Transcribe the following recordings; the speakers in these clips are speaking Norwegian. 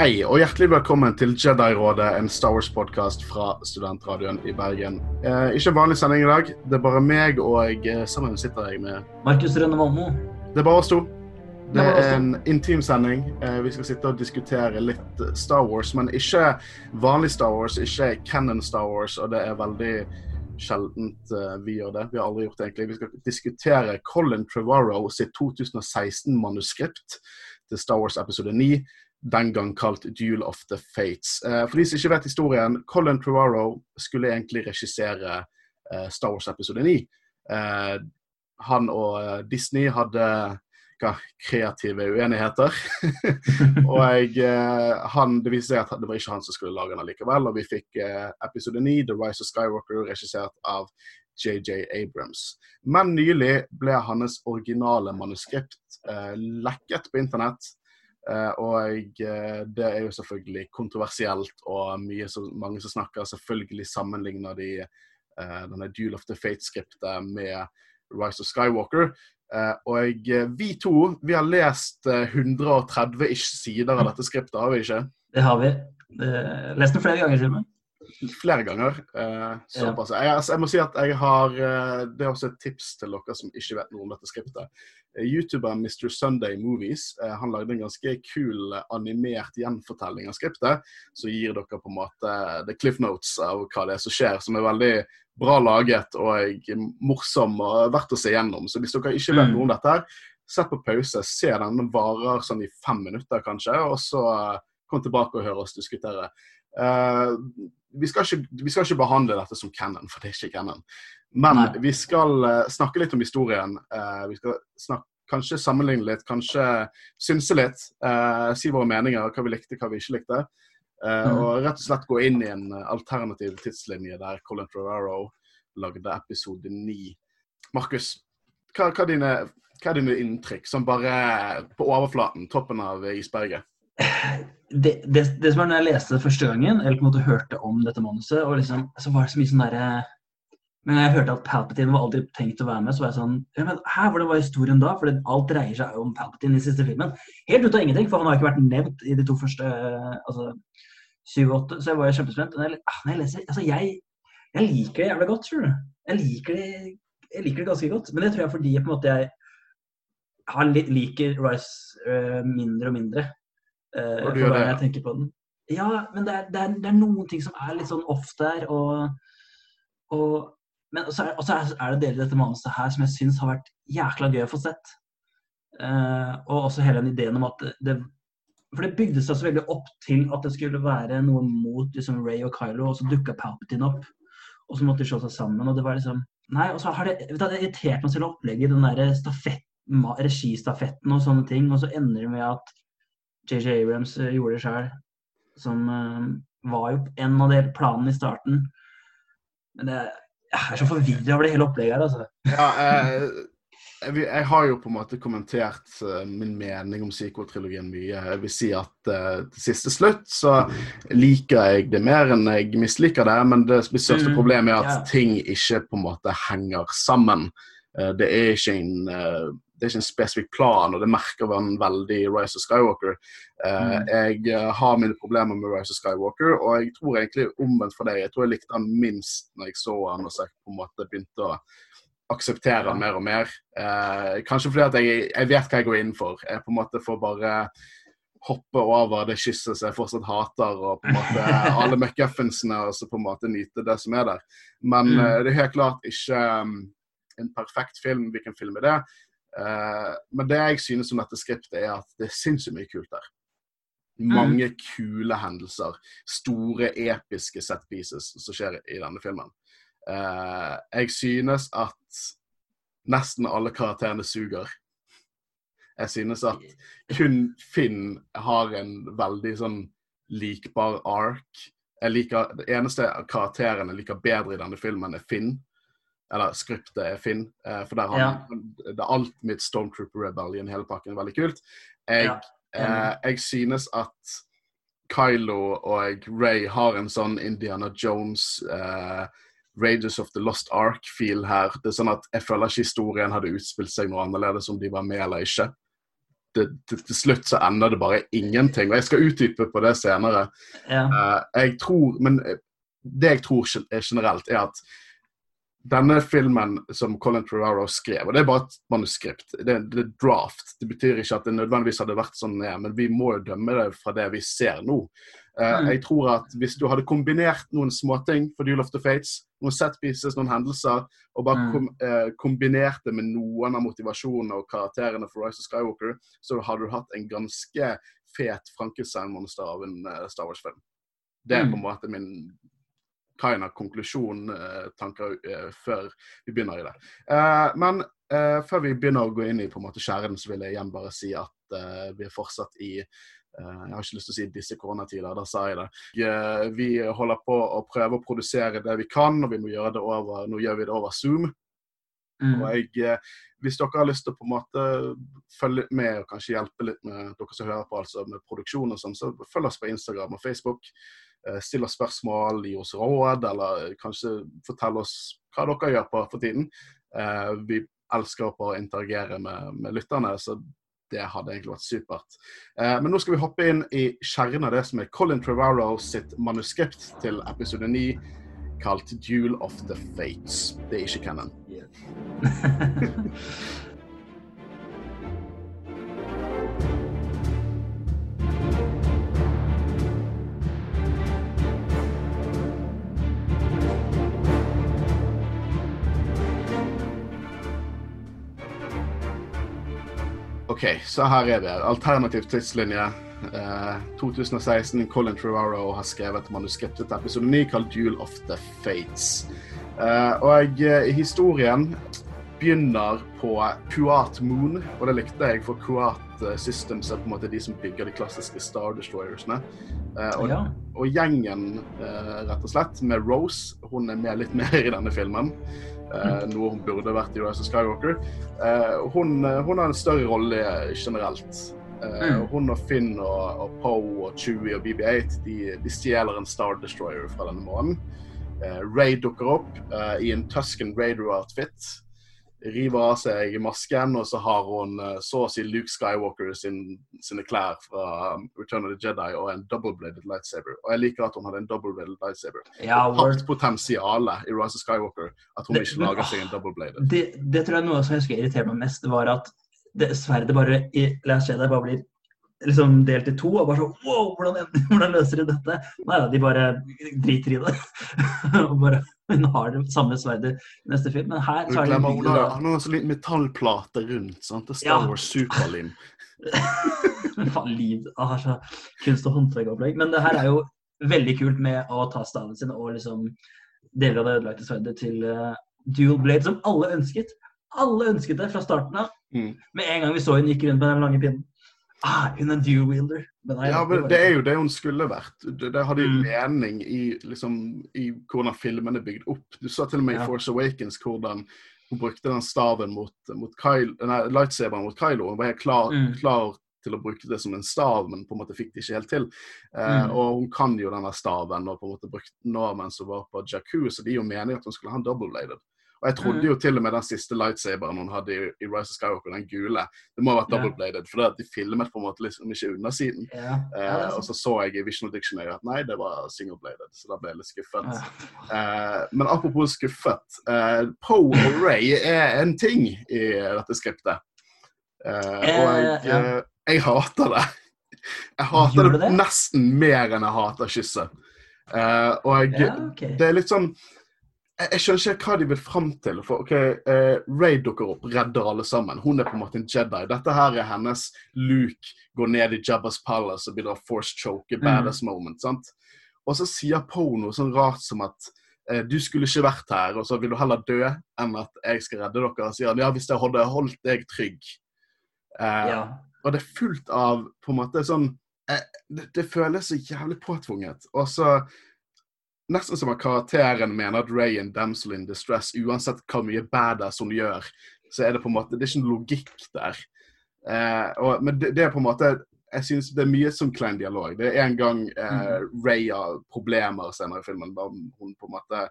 Hei og hjertelig velkommen til Jedi-rådet, en Star Wars-podkast fra Studentradioen i Bergen. Eh, ikke vanlig sending i dag. Det er bare meg og jeg, eh, sammen sitter jeg med Markus Rønne Valmo. Det er bare oss to. Det er en intim sending. Eh, vi skal sitte og diskutere litt Star Wars, men ikke vanlig Star Wars, ikke canon Star Wars, og det er veldig sjeldent uh, vi gjør det. Vi har aldri gjort det egentlig. Vi skal diskutere Colin Trevorrow sitt 2016-manuskript til Star Wars episode 9, den gang kalt Duel of the Fates. Eh, for de som ikke vet historien, Colin Trevorrow skulle egentlig regissere eh, Star Wars episode 9. Eh, han og Disney hadde kreative uenigheter. og jeg, han, det viste seg at det var ikke han som skulle lage den likevel. Og vi fikk episode 9, The Rise of Skywalker, regissert av JJ Abrams. Men nylig ble hans originale manuskript lekket på internett. Eh, og eh, det er jo selvfølgelig kontroversielt, og så, mange som snakker selvfølgelig sammenligner de eh, denne Duel of the Fate-skriptet med Rise of Skywalker. Og vi to vi har lest eh, 130-ish sider av dette skriptet, har vi ikke? Det har vi. Lest det flere ganger, til og. Flere ganger. Eh, såpass. Jeg, altså, jeg må si at jeg har eh, Det er også et tips til dere som ikke vet noe om dette skriptet. Eh, Youtuberen Mr. Sunday Movies eh, han lagde en ganske kul eh, animert gjenfortelling av skriptet. Så gir dere på en måte the cliff notes av hva det er som skjer, som er veldig bra laget og morsom og verdt å se gjennom. Så hvis dere ikke vet Mm. noe om dette, sett på pause, se den. Den varer sånn i fem minutter kanskje, og så kom tilbake og hør oss diskutere. Eh, vi, skal ikke, vi skal ikke behandle dette som canon, for det er ikke canon. Men Nei. vi skal eh, snakke litt om historien. Eh, vi skal snakke, kanskje sammenligne litt, kanskje synse litt. eh, si våre meninger, hva vi likte, hva vi ikke likte. Mhm. Og rett og slett gå inn i en alternativ tidslinje der Colin Ferraro lagde episode 9. Markus, hva, hva, dine, hva er dine inntrykk, som bare på overflaten, toppen av isberget? Det, det, det som var når jeg leste det første gangen, eller på en måte hørte om dette manuset, og liksom, så var det så mye sånn derre Men når jeg hørte at Palpatine var aldri tenkt å være med, så var jeg sånn ja, men Hæ, hvordan var historien da? For alt dreier seg jo om Palpatine i siste filmen. Helt ut av ingenting, for han har ikke vært nevnt i de to første altså syv og åtte, så jeg var kjempespent. Når jeg, ah, når jeg leser Altså, jeg, jeg liker det jævlig godt, tror du. Jeg liker det, jeg liker det ganske godt. Men det tror jeg fordi på en måte jeg liker Rice uh, mindre og mindre. Uh, Og du gjør det, jeg tenker på den. Ja, men det er, det, er, det er noen ting som er litt sånn off der, og, og Men så er, også er det deler i dette manuset her som jeg syns har vært jækla gøy å få sett. Uh, og også hele den ideen om at det, det For det bygde seg så veldig opp til at det skulle være noe mot liksom, Ray og Kylo, og så dukka Palpatine opp. Og så måtte de slå seg sammen, og det var liksom Nei, og så har det vet du, det irritert meg selv opplegget, den der registafetten og sånne ting, og så ender det med at JJ Abrams eh, gjorde det sjøl, som eh, var jo en av de planene i starten. Men det, jeg er så forvirra over det hele opplegget her, altså. Ja, jeg, jeg, jeg har jo på en måte kommentert eh, min mening om sequel-trilogien mye. Jeg vil si at uh, til siste slutt så liker jeg det mer enn jeg misliker det. Men det største Mm, problemet er at ting ikke på en måte henger sammen. Uh, det er ikke en eh, det er ikke en spesifikk plan, og det merker man veldig i Rise of Skywalker. Eh, Mm. Jeg eh, har mine problemer med Rise of Skywalker, og jeg tror egentlig omvendt for deg. Jeg tror jeg likte han minst når jeg så han og så jeg på en måte begynte å akseptere han mer og mer. Eh, kanskje fordi at jeg, jeg vet hva jeg går inn for. Jeg på en måte får bare hoppe over det kysset som jeg fortsatt hater, og på en måte alle McGuffinsene, og så på en måte nyte det som er der. Men Mm. eh, det er helt klart ikke um, en perfekt film. Hvilken film er det? Eh, men det jeg synes om dette skriptet, er at det er sinnssykt mye kult der. Mange kule hendelser. Store, episke set pieces som skjer i denne filmen. Eh, jeg synes at nesten alle karakterene suger. Jeg synes at kun Finn har en veldig sånn likbar ark. Jeg liker, Det eneste karakteren jeg liker bedre i denne filmen, er Finn. Eller skriptet er Finn. eh, for der har han, det er alt mitt Stormtrooper Rebellion, hele pakken, er veldig kult. Jeg, Ja, eh, jeg synes at Kylo og Ray har en sånn Indiana Jones eh, Rages of the Lost Ark-feel her. Det er sånn at Jeg føler ikke historien hadde utspilt seg noe annerledes om de var med eller ikke. det, til, til slutt så ender det bare ingenting. Og jeg skal utdype på det senere. Ja. Eh, jeg tror, men eh, det jeg tror er generelt, er at denne filmen som Colin Trevorrow skrev, og det er bare et manuskript, det, det er draft. Det betyr ikke at det nødvendigvis hadde vært sånn er, men vi må jo dømme det fra det vi ser nå. Eh, Mm. Jeg tror at hvis du hadde kombinert noen småting for Duel of the Fates, noen set pieces, noen hendelser, og bare Mm. kom, uh, kombinert det med noen av motivasjonene og karakterene for Rise of Skywalker, så hadde du hatt en ganske fet Frankenstein-monster av en uh, Star Wars-film. Det er på en måte min kind of konklusjon, eh, eh, før vi begynner i det. Eh, men før vi begynner å gå inn i på en måte skjæren, så vil jeg igjen bare si at vi er fortsatt i jeg har ikke lyst til å si disse koronatider, da sa jeg det. Vi holder på å prøve å produsere det vi kan, og vi må gjøre det over, nå gjør vi det over Zoom. Mm. Og jeg, hvis dere har lyst til å på en måte følge med og kanskje hjelpe litt med dere som hører på, altså med produksjon og sånn, så følg oss på Instagram og Facebook. Eh, Still oss spørsmål, gi oss råd, eller kanskje fortell oss hva dere gjør på for tiden. Eh, Vi elsker å interagere med, med lytterne, så det hadde egentlig vært supert. Eh, Men nå skal vi hoppe inn i kjernen av det som er Colin Trevorrow sitt manuskript til episode 9, kalt 'Duel of the Fates'. Det er ikke canon. OK, så her er vi. Alternativ tidslinje. Eh, 2016. Colin Trevorrow har skrevet manuskriptet til episode 9 kalt 'Duel of the Fates'. Eh, og eh, historien begynner på Kuat Moon, og det likte jeg, for Kuat eh, Systems er på en måte de som bygger de klassiske Star Destroyersene. Og, ja. og gjengen, rett og slett, med Rose, hun er med litt mer i denne filmen. Mm. noe hun burde vært i Rise of Skywalker. Hun, hun har en større rolle generelt. Mm. Hun og Finn og, og Poe og Chewie og BB8 de, de stjeler en Star Destroyer fra denne månen. Eh, Ray dukker opp eh, i en Tusken Raider-outfit. River av seg masken, og så har hun eh, så å si Luke Skywalker sin, sine klær fra um, Return of the Jedi og en double-bladed lightsaber. Og jeg liker at hun hadde en double-bladed lightsaber. ja word. potensialet i Rise of Skywalker at hun Det- ikke lager ah, seg en double-bladed. det, det tror jeg er noe som jeg husker irriterte meg mest, var at det sverdet bare i Last Jedi bare blir liksom delt i to. Og bare sånn Wow, hvordan, hvordan løser de dette? Nei da, de bare driter i det. og bare Hun har det samme sverdet i neste film, men her så er det hun har, da han har så litt metallplate rundt. sant? Det er. Star Wars superlim. Faen, liv ah, så Kunst- og håndverkopplegg. Men det her er jo veldig kult med å ta staven sin og liksom deler av det ødelagte sverdet til uh, dual blade, som alle ønsket. Alle ønsket det fra starten av. Mm. Med en gang vi så hun gikk rundt med den lange pinnen. Ah, hun er dual wielder. Ja, men Det er jo det hun skulle vært. Det, det hadde jo Mm. mening i, liksom, i hvordan filmen er bygd opp. Du sa til og med i Ja. Force Awakens hvordan hun brukte den staven mot, mot Kylo, nei, lightsaberen mot Kylo. Hun var helt klar, Mm. klar til å bruke det som en stav, men på en måte fikk det ikke helt til. Eh, Mm. og hun kan jo denne staven og på en måte brukte mens hun var på Jakku, så det gir jo mening at hun skulle ha en double-bladed. Og jeg trodde Mm. jo til og med den siste lightsaberen hun hadde i, i Rise of Skywalker, den gule, det må ha vært double-bladed, for det at de filmet på en måte liksom ikke undersiden. Ja, Eh, og så så jeg i Visional Dictionary at nei, det var single-bladed, så da ble jeg litt skuffet. Ja. Eh, men apropos skuffet. Eh, Poe og Ray er en ting i dette skriptet. Eh, og jeg, Eh, eh, jeg hater det. Jeg hater det, det? nesten mer enn jeg hater kysset. Eh, og jeg, Ja, det er litt sånn jeg, skjønner ikke hva de vil fram til. For ok, eh, Ray dukker opp, redder alle sammen. Hun er på en måte en Jedi. Dette her er hennes Luke går ned i Jabba's palace og begynner å force choke, Mm. badass moment. sant? Og så sier Poe noe sånn rart som at eh, du skulle ikke vært her, og så vil du heller dø enn at jeg skal redde dere. Og sier han ja, hvis jeg hadde holdt deg trygg. Eh, ja. og det er fullt av på en måte sånn eh, det, det føles så jævlig påtvunget. Og så Nesten som at karakteren mener at Ray er en damsel in distress, uansett hvor mye badass hun gjør. Så er det på en måte Det er ikke noen logikk der. Eh, og, men det, det er på en måte Jeg synes det er mye som klein dialog. Det er en gang eh, Ray har problemer senere i filmen. Da hun på en måte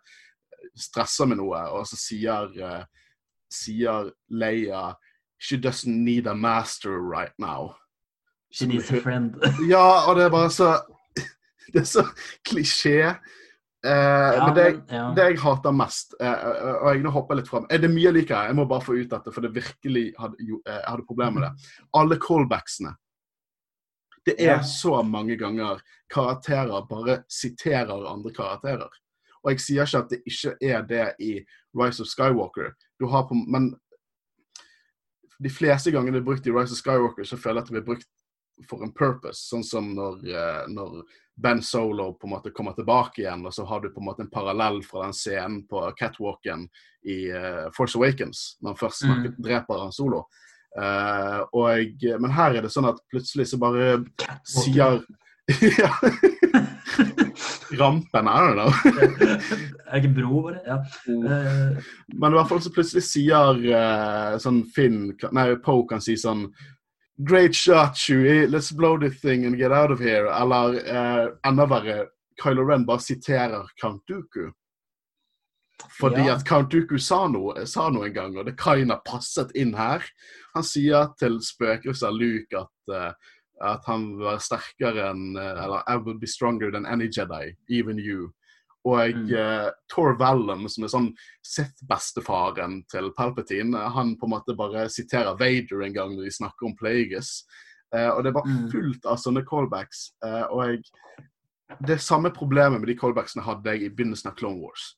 stresser med noe, og så sier, eh, sier Leia She doesn't need a master right now. She needs a friend. Ja, og det er bare så Det er så klisjé. Eh, Ja, men det, men- ja. det jeg hater mest, eh, og jeg nå hopper litt fram eh, Det er mye jeg liker jeg må bare få ut dette, for det virkelig hadde, jo, eh, jeg hadde problemer med det. Alle callbacksene. Det er Ja. så mange ganger karakterer bare siterer andre karakterer. Og jeg sier ikke at det ikke er det i Rise of Skywalker, du har på, men de fleste gangene det er brukt i Rise of Skywalker, så føler jeg at det blir brukt for en purpose. Sånn som når, eh, når Ben Solo på en måte kommer tilbake igjen, og så har du på en måte en parallell fra den scenen på catwalken i eh, Force Awakens, når han først mm. dreper han Solo. Uh, og, men her er det sånn at plutselig så bare sier. Rampen, I don't know. er ikke bro, bare? Ja. Eh, Men i hvert fall så plutselig sier uh, sånn Finn Nei, Poe kan si sånn Great shot, Chewie. Let's blow this thing and get out of here. Eller eh, enda verre, Kylo Ren bare siterer Count Dooku. Fordi Ja. at Count Dooku sa noe, sa noe en gang, og det kinda passet inn her. Han sier til spøkelset Luke at, uh, at han være sterkere enn uh, Eller I will be stronger than any Jedi, even you. Og Mm. uh, Tor Vallum, som er sånn Sith-bestefaren til Palpatine, han på en måte bare siterer Vader en gang når de snakker om Plagueis. Uh, og det er bare Mm. fullt av sånne callbacks. Uh, og jeg Det samme problemet med de callbacksene hadde jeg i begynnelsen av Clone Wars.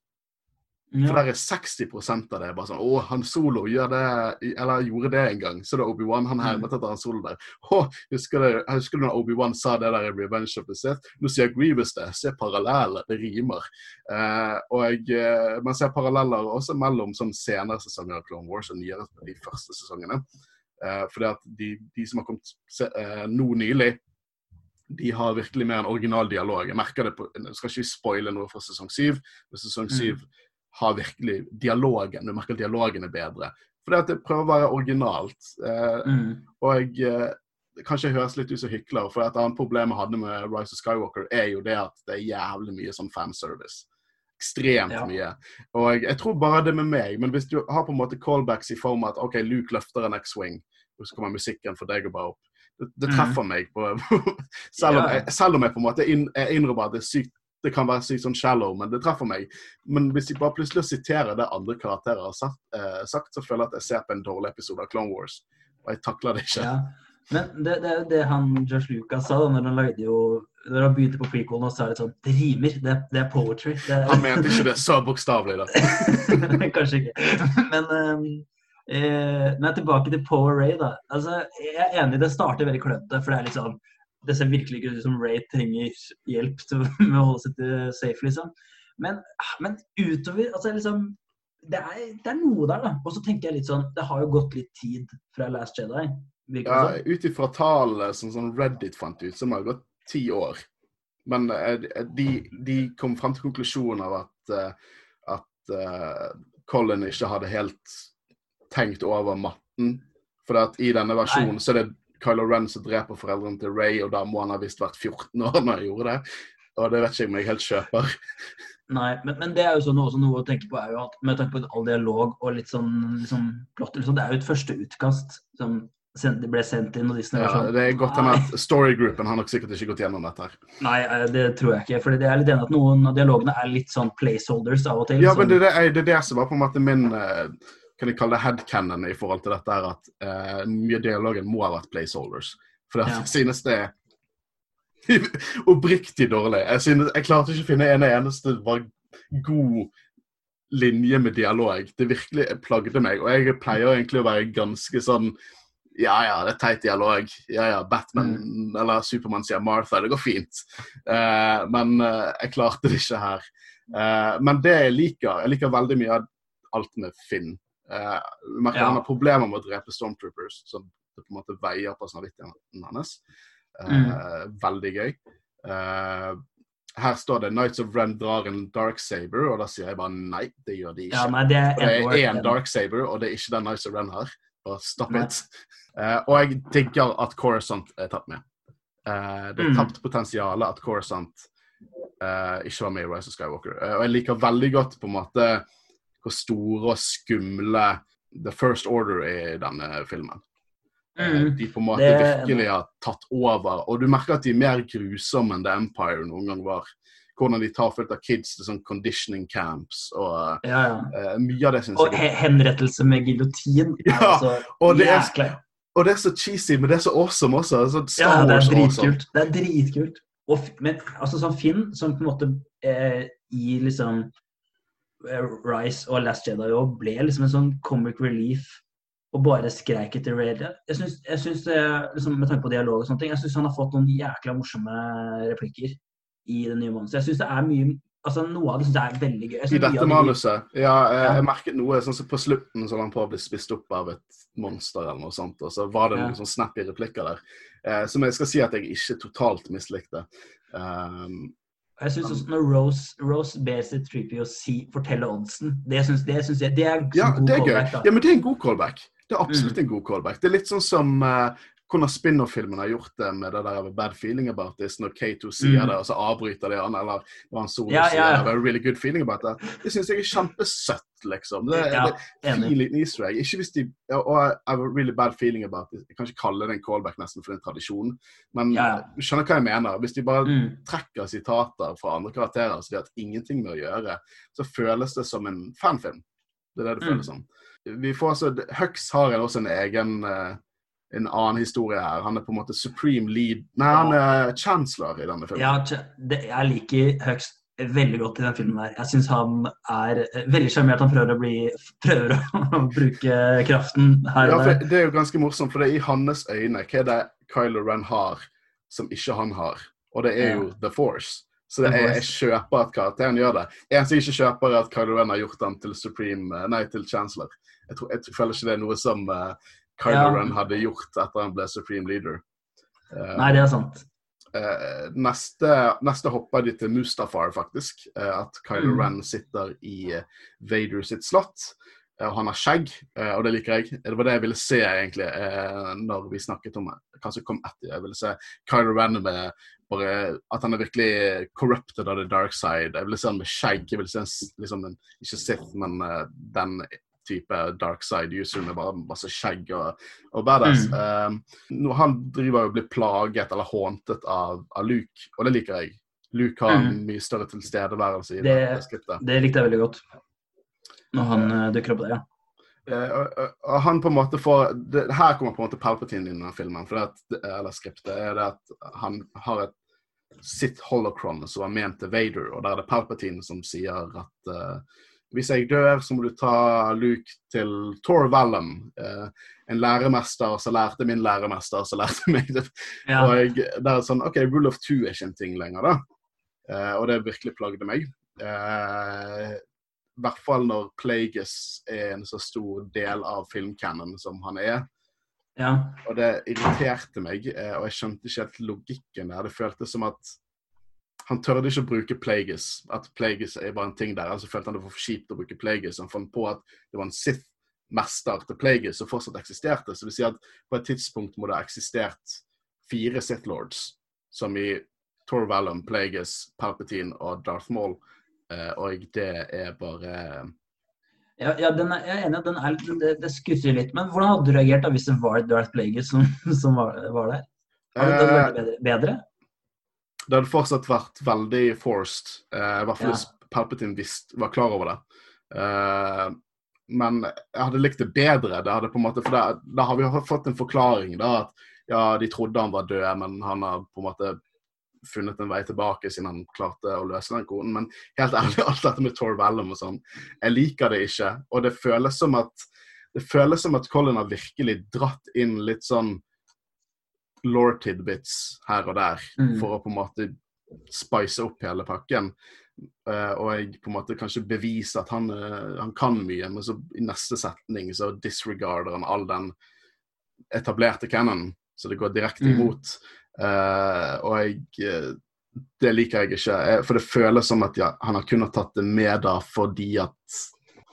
For der er 60 av det bare sånn Å, han Solo gjør det Eller gjorde det en gang. Så er Obi-Wan. Han hermet etter han Solo der. Å, husker du, husker du når Obi-Wan sa det der i Revenge of the Sith? Nå sier Grievous det. Se paralleller. Det rimer. Eh, og eh, man ser paralleller også mellom sånn senere sesonger av Clone Wars og nyere de første sesongene. Eh, fordi at de, de som har kommet se, eh, nå nylig, de har virkelig mer en original dialog. Jeg merker det på, jeg skal ikke spoile noe fra sesong syv, Sesong sesong Mm. Har virkelig dialogen. Du merker at dialogen er bedre. Fordi at det prøver å være originalt. Eh, Mm. og eh, kanskje jeg høres litt ut som hykler, for et annet problem jeg hadde med Rise of Skywalker, er jo det at det er jævlig mye sånn fanservice. Ekstremt Ja. mye. Og jeg, tror bare det med meg, men hvis du har på en måte callbacks i form av at OK, Luke løfter en X-wing, og så kommer musikken for deg og bare opp. Det, det treffer treffer meg. På, selv, om jeg, selv om jeg på en måte inn, innrømmer at det er sykt det kan være sykt sånn shallow, men det treffer meg. Men hvis de bare plutselig siterer det andre karakterer har sagt, eh, sagt, så føler jeg at jeg ser på en dårlig episode av Clone Wars. Og jeg takler det ikke. Ja. Men det, det er jo det han Josh Lucas sa da når han lagde jo Når han begynte på prequelen, og så er det sånn Det rimer. Det, det er poetry. Det, Han mente ikke det så bokstavelig, da. Kanskje ikke. Men, um, eh, men tilbake til Power Ray, da. Altså, jeg er enig, det starter veldig klønete. For det er litt sånn Det ser virkelig ikke ut som Ray trenger hjelp til, med å holde seg til safe, liksom. Men, men utover altså liksom det er, det er noe der, da. Og så tenker jeg litt sånn Det har jo gått litt tid fra Last Jedi. Ja. Ut ifra tallene som sånn Reddit fant ut, så må det ha gått ti år. Men eh, de, de kom frem til konklusjonen av at, eh, at uh, Colin ikke hadde helt tenkt over matten. For i denne versjonen så er det Kylo Ren som dreper foreldrene til Ray, og da må han ha visst vært 14 år når han gjorde det. Og det vet ikke jeg om jeg helt kjøper. Nei, men, men det er jo sånn, også noe å tenke på er jo at med tanke på all dialog og litt sånn liksom, plott, liksom, Det er jo et første utkast som sendt, ble sendt inn, og Disney var Ja, sånn det er godt hende at storygroupen har nok sikkert ikke gått gjennom dette. her. nei, det tror jeg ikke. For det er litt enig at noen av dialogene er litt sånn placeholders av og til. Ja, men det, er det, det som var på en måte min eh, kan jeg kalle det headcanon i forhold til dette at uh, mye av dialogen må ha vært placeholders. For Ja. synes det er oppriktig dårlig. Jeg, synes, jeg klarte ikke å finne en eneste god linje med dialog. Det virkelig plagde meg. Og jeg pleier egentlig å være ganske sånn ja, ja, det er teit dialog. Ja, ja, Batman eller Supermann sier Martha. Det går fint. Uh, men uh, jeg klarte det ikke her. Uh, men det jeg liker, jeg liker veldig mye av alt med Finn. Uh, merker Ja. Han har problemer med å drepe Stormtroopers, så det på en måte veier på samvittigheten hans. Eh, Veldig gøy. Eh, her står det 'Nights of Ren drar en Dark Saber', og da sier jeg bare nei, det gjør de ikke. Ja, nei, det er det er en Dark Saber, og det er ikke den Nights of Ren har. Bare stop Nei. it. Eh, og jeg digger at Corisont er tatt med. Eh, det er Mm. tapt potensial at Corisont eh, ikke var med i Rise of Skywalker. Eh, og jeg liker veldig godt på en måte hvor store og skumle The First Order er i denne filmen. Eh, Mm. De på en måte Det- virkelig har tatt over. Og du merker at de er mer grusomme enn The Empire noen gang var. Hvordan de tar fullt av kids til sånn conditioning camps og Ja, ja. Uh, mye av det syns Og jeg Og henrettelse med giljotin Ja, altså og det er- Og det er så cheesy, men det er så awesome også. Så Ja, det er dritkult. Det er dritkult. Og, men altså sånn Finn, som på en måte eh, i liksom Rise og Last Jedi òg ble liksom en sånn comic relief og bare skreik etter Raider. Jeg syns, jeg syns det, liksom, Med tanke på dialog og sånne ting, jeg syns han har fått noen jækla morsomme replikker i det nye manuset. Jeg syns det er mye altså Noe av det syns jeg er veldig gøy. I dette manuset. Ja, jeg, jeg merket noe sånn som på slutten så han på å bli spist opp av et monster eller noe sånt, og så var det Ja. noen sånn snappy replikker der. Eh, som jeg skal si at jeg ikke totalt mislikte. Um, Jeg synes også når Rose, Rose ber sitt Trippy å si, fortelle oddsen, det syns det synes jeg det er ja, god det er gøy. callback, da. Ja, men det er en god callback. Det er absolutt Mm. en god callback. Det er litt sånn som eh, hvordan spin-off-filmen har gjort det med det der Bad Feeling About This, når K2 sier Mm. det, og så avbryter de han, eller han solo Ja, ja. I have a really good feeling about that. Det syns jeg er kjempesøtt, liksom. Det, Ja, det, enig. fin liten easter egg. Ikke hvis de Og I have a really bad feeling about this' Jeg kan ikke kalle det en callback nesten for er en tradisjon, men Ja, du skjønner hva jeg mener. Hvis de bare Mm. trekker sitater fra andre karakterer så de har ingenting med å gjøre, så føles det som en fanfilm. Det er det det Mm. føles som. Vi får altså, Hux har også en egen eh, en annen historie her. Han er på en måte supreme lead Nei, han er chancellor i denne filmen. Ja, det, jeg liker Hux veldig godt i den filmen der. Jeg syns han er eh, veldig sjarmert. Han prøver å bli Prøver å bruke kraften her Ja. Det er jo ganske morsomt, for det er i hans øyne hva er det Kylo Ren har som ikke han har, og det er Ja. jo The Force. Så det er, jeg kjøper at karakteren gjør det. Eneste jeg ikke kjøper, er at Kylo Ren har gjort han til Supreme, nei, til Chancellor. Jeg, tror, jeg føler ikke det er noe som eh, Kylo. Ren hadde gjort etter han ble Supreme Leader. Eh, Nei, det er sant. Uh, neste, neste hopper de til Mustafar, faktisk. Uh, at Kylo Mm. Ren sitter i uh, Vader sitt slott. og han har skjegg, og det liker jeg. Det var det jeg ville se egentlig når vi snakket om hva som kom etter. Jeg ville se Kylo Ren med bare At han er virkelig corrupted av the dark side. Jeg ville se han med skjegg. Jeg ville se en, liksom en, ikke Sith, men den type dark side user med bare masse skjegg og, og badass. Mm. Um, han driver og blir plaget eller håntet av, av Luke, og det liker jeg. Luke har Mm. mye større tilstedeværelse i Det- det, det skriptet. Det likte jeg veldig godt. Når han uh, dukker opp der, ja. Uh, uh, og han på en måte får det, Her kommer på en måte Palpatine inn i denne filmen, for det at, eller skriptet, er det at han har et sitt holocron som er ment til Vader, og der er det Palpatine som sier at eh, hvis jeg dør, så må du ta Luke til Tor Vallum, eh, en læremester som lærte min læremester som lærte meg det. ja. Og jeg, det er sånn, ok, Rule of two er ikke en ting lenger, da. Eh, og det virkelig plagde meg. Eh, I hvert fall når Plagueis er en så stor del av filmcannon som han er. ja. Og det irriterte meg, og jeg skjønte ikke helt logikken der. Det føltes som at han tørde ikke å bruke Plagueis. At Plagueis er bare en ting der. Altså følte han det var for kjipt å bruke Plagueis. Han fant på at det var en Sith-mester til Plagueis som fortsatt eksisterte. Så det vil si at på et tidspunkt må det ha eksistert fire Sith Lords, som i Tor Vallum, Plagueis, Palpatine og Darth Maul. Eh, og det er bare Ja, ja den er, jeg er enig den er, det, det skusser litt. Men hvordan hadde du reagert da hvis det var Darth Plagueis som, som var, var der? Hadde det Eh, vært bedre? bedre? Det hadde fortsatt vært veldig forced, eh, i hvert fall hvis Palpatine visst, var klar over det. Eh, men jeg hadde likt det bedre. Det hadde på en måte, for det, Da har vi fått en forklaring. da, at ja, De trodde han var død, men han har på en måte funnet en vei tilbake siden han klarte å løse den koden. Men helt ærlig, alt dette med Tor Vellum og sånn, jeg liker det ikke. Og det føles som at det føles som at Colin har virkelig dratt inn litt sånn law tidbits her og der Mm. for å på en måte spice opp hele pakken. Uh, og jeg på en måte kanskje beviser at han, uh, han kan mye, men så i neste setning så disregarder han all den etablerte canon, så det går direkte Mm. imot. Eh, og jeg Det liker jeg ikke. Jeg, For det føles som at ja, han har kun har tatt det med da fordi at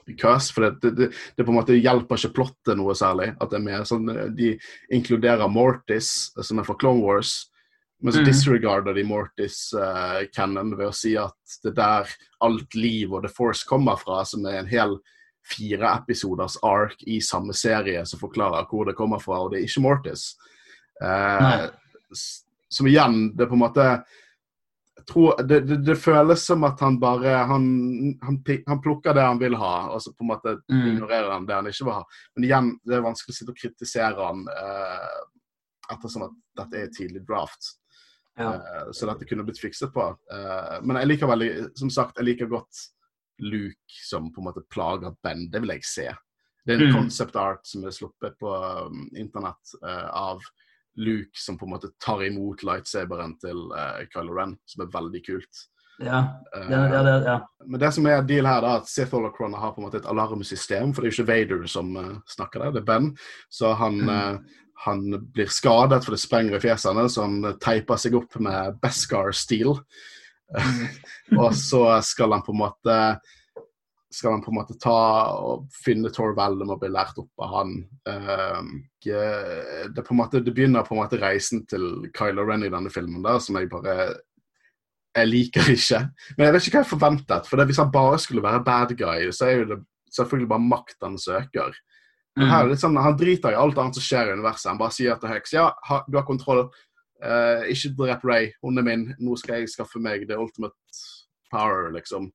Because, for det, det, det, på en måte hjelper ikke plottet noe særlig. at det er med, sånn, eh, De inkluderer Mortis, eh, som er fra Clone Wars, men så mm. disregarder de Mortis uh, canon ved å si at det er der alt liv og The Force kommer fra, som er en hel fire episoders ark i samme serie som forklarer hvor det kommer fra, og det er ikke Mortis. Uh, som igjen, det er på en måte tror, det, det, det, føles som at han bare han, han, han, plukker det han vil ha, og så på en måte mm. ignorerer han det han ikke vil ha. Men igjen, det er vanskelig å sitte og kritisere han eh, ettersom at dette er tidlig draft. Ja. Eh, så dette kunne blitt fikset på. Eh, men jeg liker veldig, som sagt, jeg liker godt Luke som på en måte plager Ben. Det vil jeg se. Det er en mm. concept art som er sluppet på um, internett uh, av Luke som på en måte tar imot lightsaberen til uh, Kylo Ren, som er veldig kult. Ja, ja, ja, ja. Men det som er deal her, da, at Sith Holocron har på en måte et alarmsystem. For det er jo ikke Vader som uh, snakker der, det er Ben. Så han, mm. uh, han blir skadet, for det sprenger i fjesene, så han teiper seg opp med Beskar-stil. Mm. og så skal han på en måte skal han på en måte ta og finne Tor Vellum og bli lært opp av han. Uh, det, på en måte, det begynner på en måte reisen til Kylo Ren i denne filmen, der, som jeg bare Jeg liker ikke. Men jeg vet ikke hva jeg forventet. For det, hvis han bare skulle være bad guy, så er jo det selvfølgelig bare makt han søker. Men her er det litt sånn, Han driter i alt annet som skjer i universet. Han bare sier til Hex ja, du har kontroll. Uh, ikke drep Ray, hun er min. Nå skal jeg skaffe meg the ultimate power, liksom.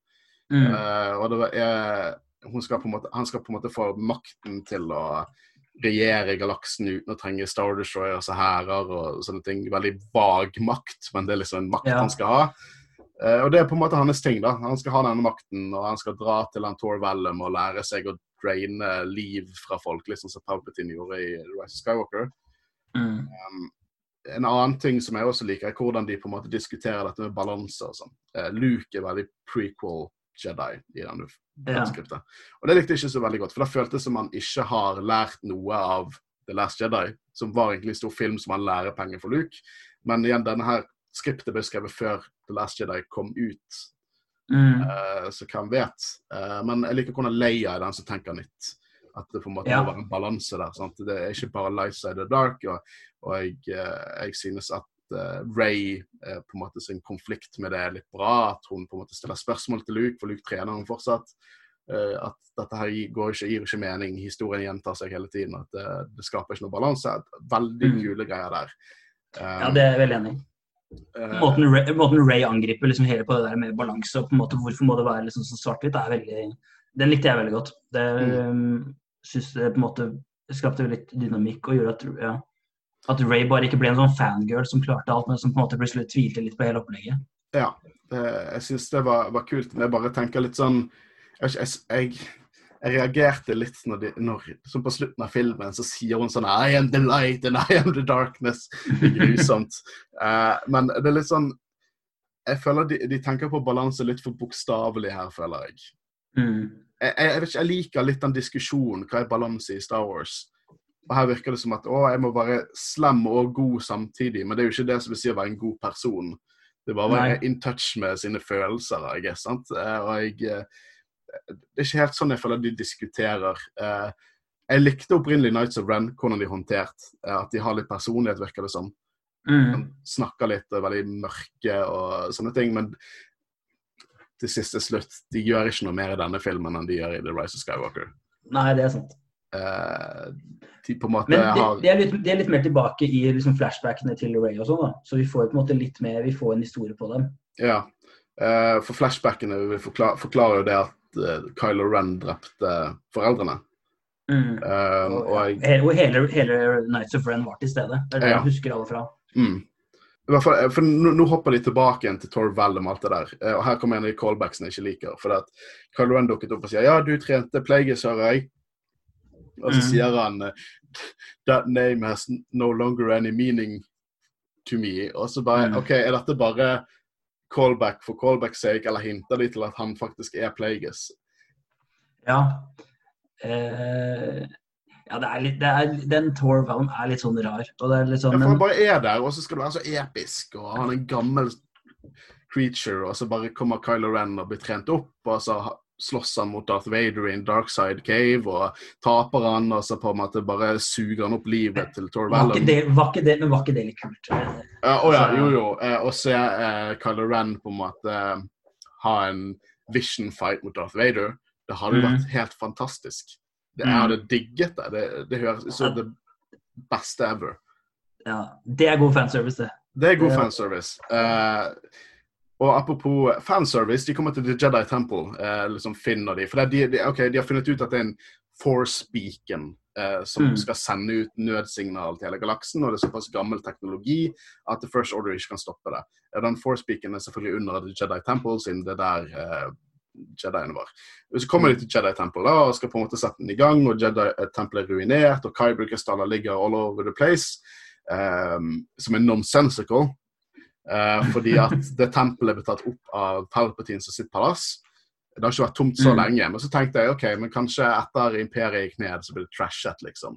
Mm. Uh, og er, skal måte, han skal på en måte få makten til å regjere galaksen uten å trenge Star Destroyers og hærer og sånne ting. Veldig vag makt, men det er liksom en makt ja. han skal ha. Uh, og det er på en måte hans ting. da. Han skal ha denne makten, og han skal dra til Antor Vellum og lære seg å draine liv fra folk, liksom som Palpatine gjorde i Rise of Skywalker. Mm. Um, en annen ting som jeg også liker, er hvordan de på en måte diskuterer dette med balanse og sånn. Uh, Luke er veldig prequel Jedi i denne ja. skriptet. Og det likte jeg ikke så veldig godt, for da føltes som han ikke har lært noe av The Last Jedi, som var egentlig en stor film som han lærer penger for Luke. Men igjen, denne her skriptet ble skrevet før The Last Jedi kom ut, mm. uh, så hvem vet. Uh, men jeg liker hvordan Leia er den som tenker nytt. At det på en måte ja. må være en balanse der. Sant? Det er ikke bare Light Side of Dark. Og, og jeg, uh, jeg synes at Ray uh, på en måte sin konflikt med det er litt bra. At hun på en måte stiller spørsmål til Luke, for Luke trener hun fortsatt. Uh, at dette her går ikke, gir ikke mening. Historien gjentar seg hele tiden. At det, det skaper ikke noe balanse. Veldig mm. kule greier der. Ja, det er jeg veldig enig i. Måten Ray, måten Ray angriper liksom hele på det der med balanse og på en måte hvorfor må det være liksom så svart-hvitt, Den likte jeg veldig godt. Det mm. synes det på en måte skapte litt dynamikk og gjorde at ja, at Ray bare ikke ble en sånn fangirl som klarte alt, men som på en måte plutselig tvilte litt på hele opplegget. Ja, jeg syns det var, var, kult. Men jeg bare tenker litt sånn Jeg, jeg, jeg reagerte litt når, de, når Som på slutten av filmen så sier hun sånn I am the light and I am the darkness. Det er grusomt. uh, men det er litt sånn Jeg føler de, de tenker på balanse litt for bokstavelig her, føler jeg. Mm. Jeg, jeg, jeg liker litt den diskusjonen. Hva er balanse i Star Wars? Og Her virker det som at å, jeg må være slem og god samtidig, men det er jo ikke det som vil si å være en god person. Det er bare å være in touch med sine følelser. Jeg, sant? Eh, og jeg, eh, det er ikke helt sånn jeg føler de diskuterer. Eh, jeg likte opprinnelig Nights of Ren, hvordan de håndterte at de har litt personlighet, virker det som. Mm. snakker litt er veldig mørke og sånne ting. Men til siste slutt, de gjør ikke noe mer i denne filmen enn de gjør i The Rise of Skywalker. Nei, det er sant. De på en måte Men det, har det, er litt, det, er litt, mer tilbake i liksom flashbackene til Ray og sånn, da. Så vi får på en måte litt mer, vi får en historie på dem. Ja. Uh, for flashbackene vi forklar, forklarer jo det at uh, Kylo Ren drepte foreldrene. Mm. Uh, og, og, jeg, og hele, hele, Nights of Ren var til stede. Det er det ja. jeg husker alle fra. Mm. Fall, for nå, nå, hopper de tilbake igjen til Tor Vellum og alt det der. og her kommer en av de callbacksene jeg ikke liker. For at Kylo Ren dukket opp og sier ja, du trente Plagueis, hører jeg. Og så mm. sier han That name has no longer any meaning to me. Og så bare mm. OK, er dette bare callback for callbacks sake, eller hinter de til at han faktisk er Plagueis? Ja. Uh, ja, det er litt, det er, den Torvalen er litt sånn rar. Og det er litt sånn, ja, for han bare er der, og så skal det være så episk, og han er en gammel creature, og så bare kommer Kylo Ren og blir trent opp, og så slåss han mot Darth Vader i en dark side cave, og taper han, og så på en måte bare suger han opp livet til Tor Vallum. Var ikke det, var ikke det, men var ikke det litt kult? Uh, oh, ja, jo, jo. Uh, og se uh, Kylo Ren på en måte uh, ha en vision fight mot Darth Vader. Det hadde Mm. vært helt fantastisk. Det, jeg hadde digget det. Det, det høres ut som det beste ever. Ja, det er god fanservice, det. Det er god fanservice. Eh, og apropos fanservice, de kommer til The Jedi Temple. Eh, liksom finner de. For det de, de, okay, de har funnet ut at det er en Force Beacon eh, som Mm. skal sende ut nødsignal til hele galaksen. Og det er såpass gammel teknologi at The First Order ikke kan stoppe det. Den Force Beacon er selvfølgelig under The Jedi Temple, siden det er der eh, Jediene var. Så kommer de til Jedi Temple da, og skal på en måte sette den i gang. og Jedi eh, Temple er ruinert, og Kyber-krystaller ligger all over the place. eh, som er nonsensical. Eh, fordi at det tempelet ble tatt opp av Palpatine som sitt palass. Det har ikke vært tomt så Mm. lenge. Men så tenkte jeg ok, men kanskje etter imperiet gikk ned, så blir det trashet, liksom.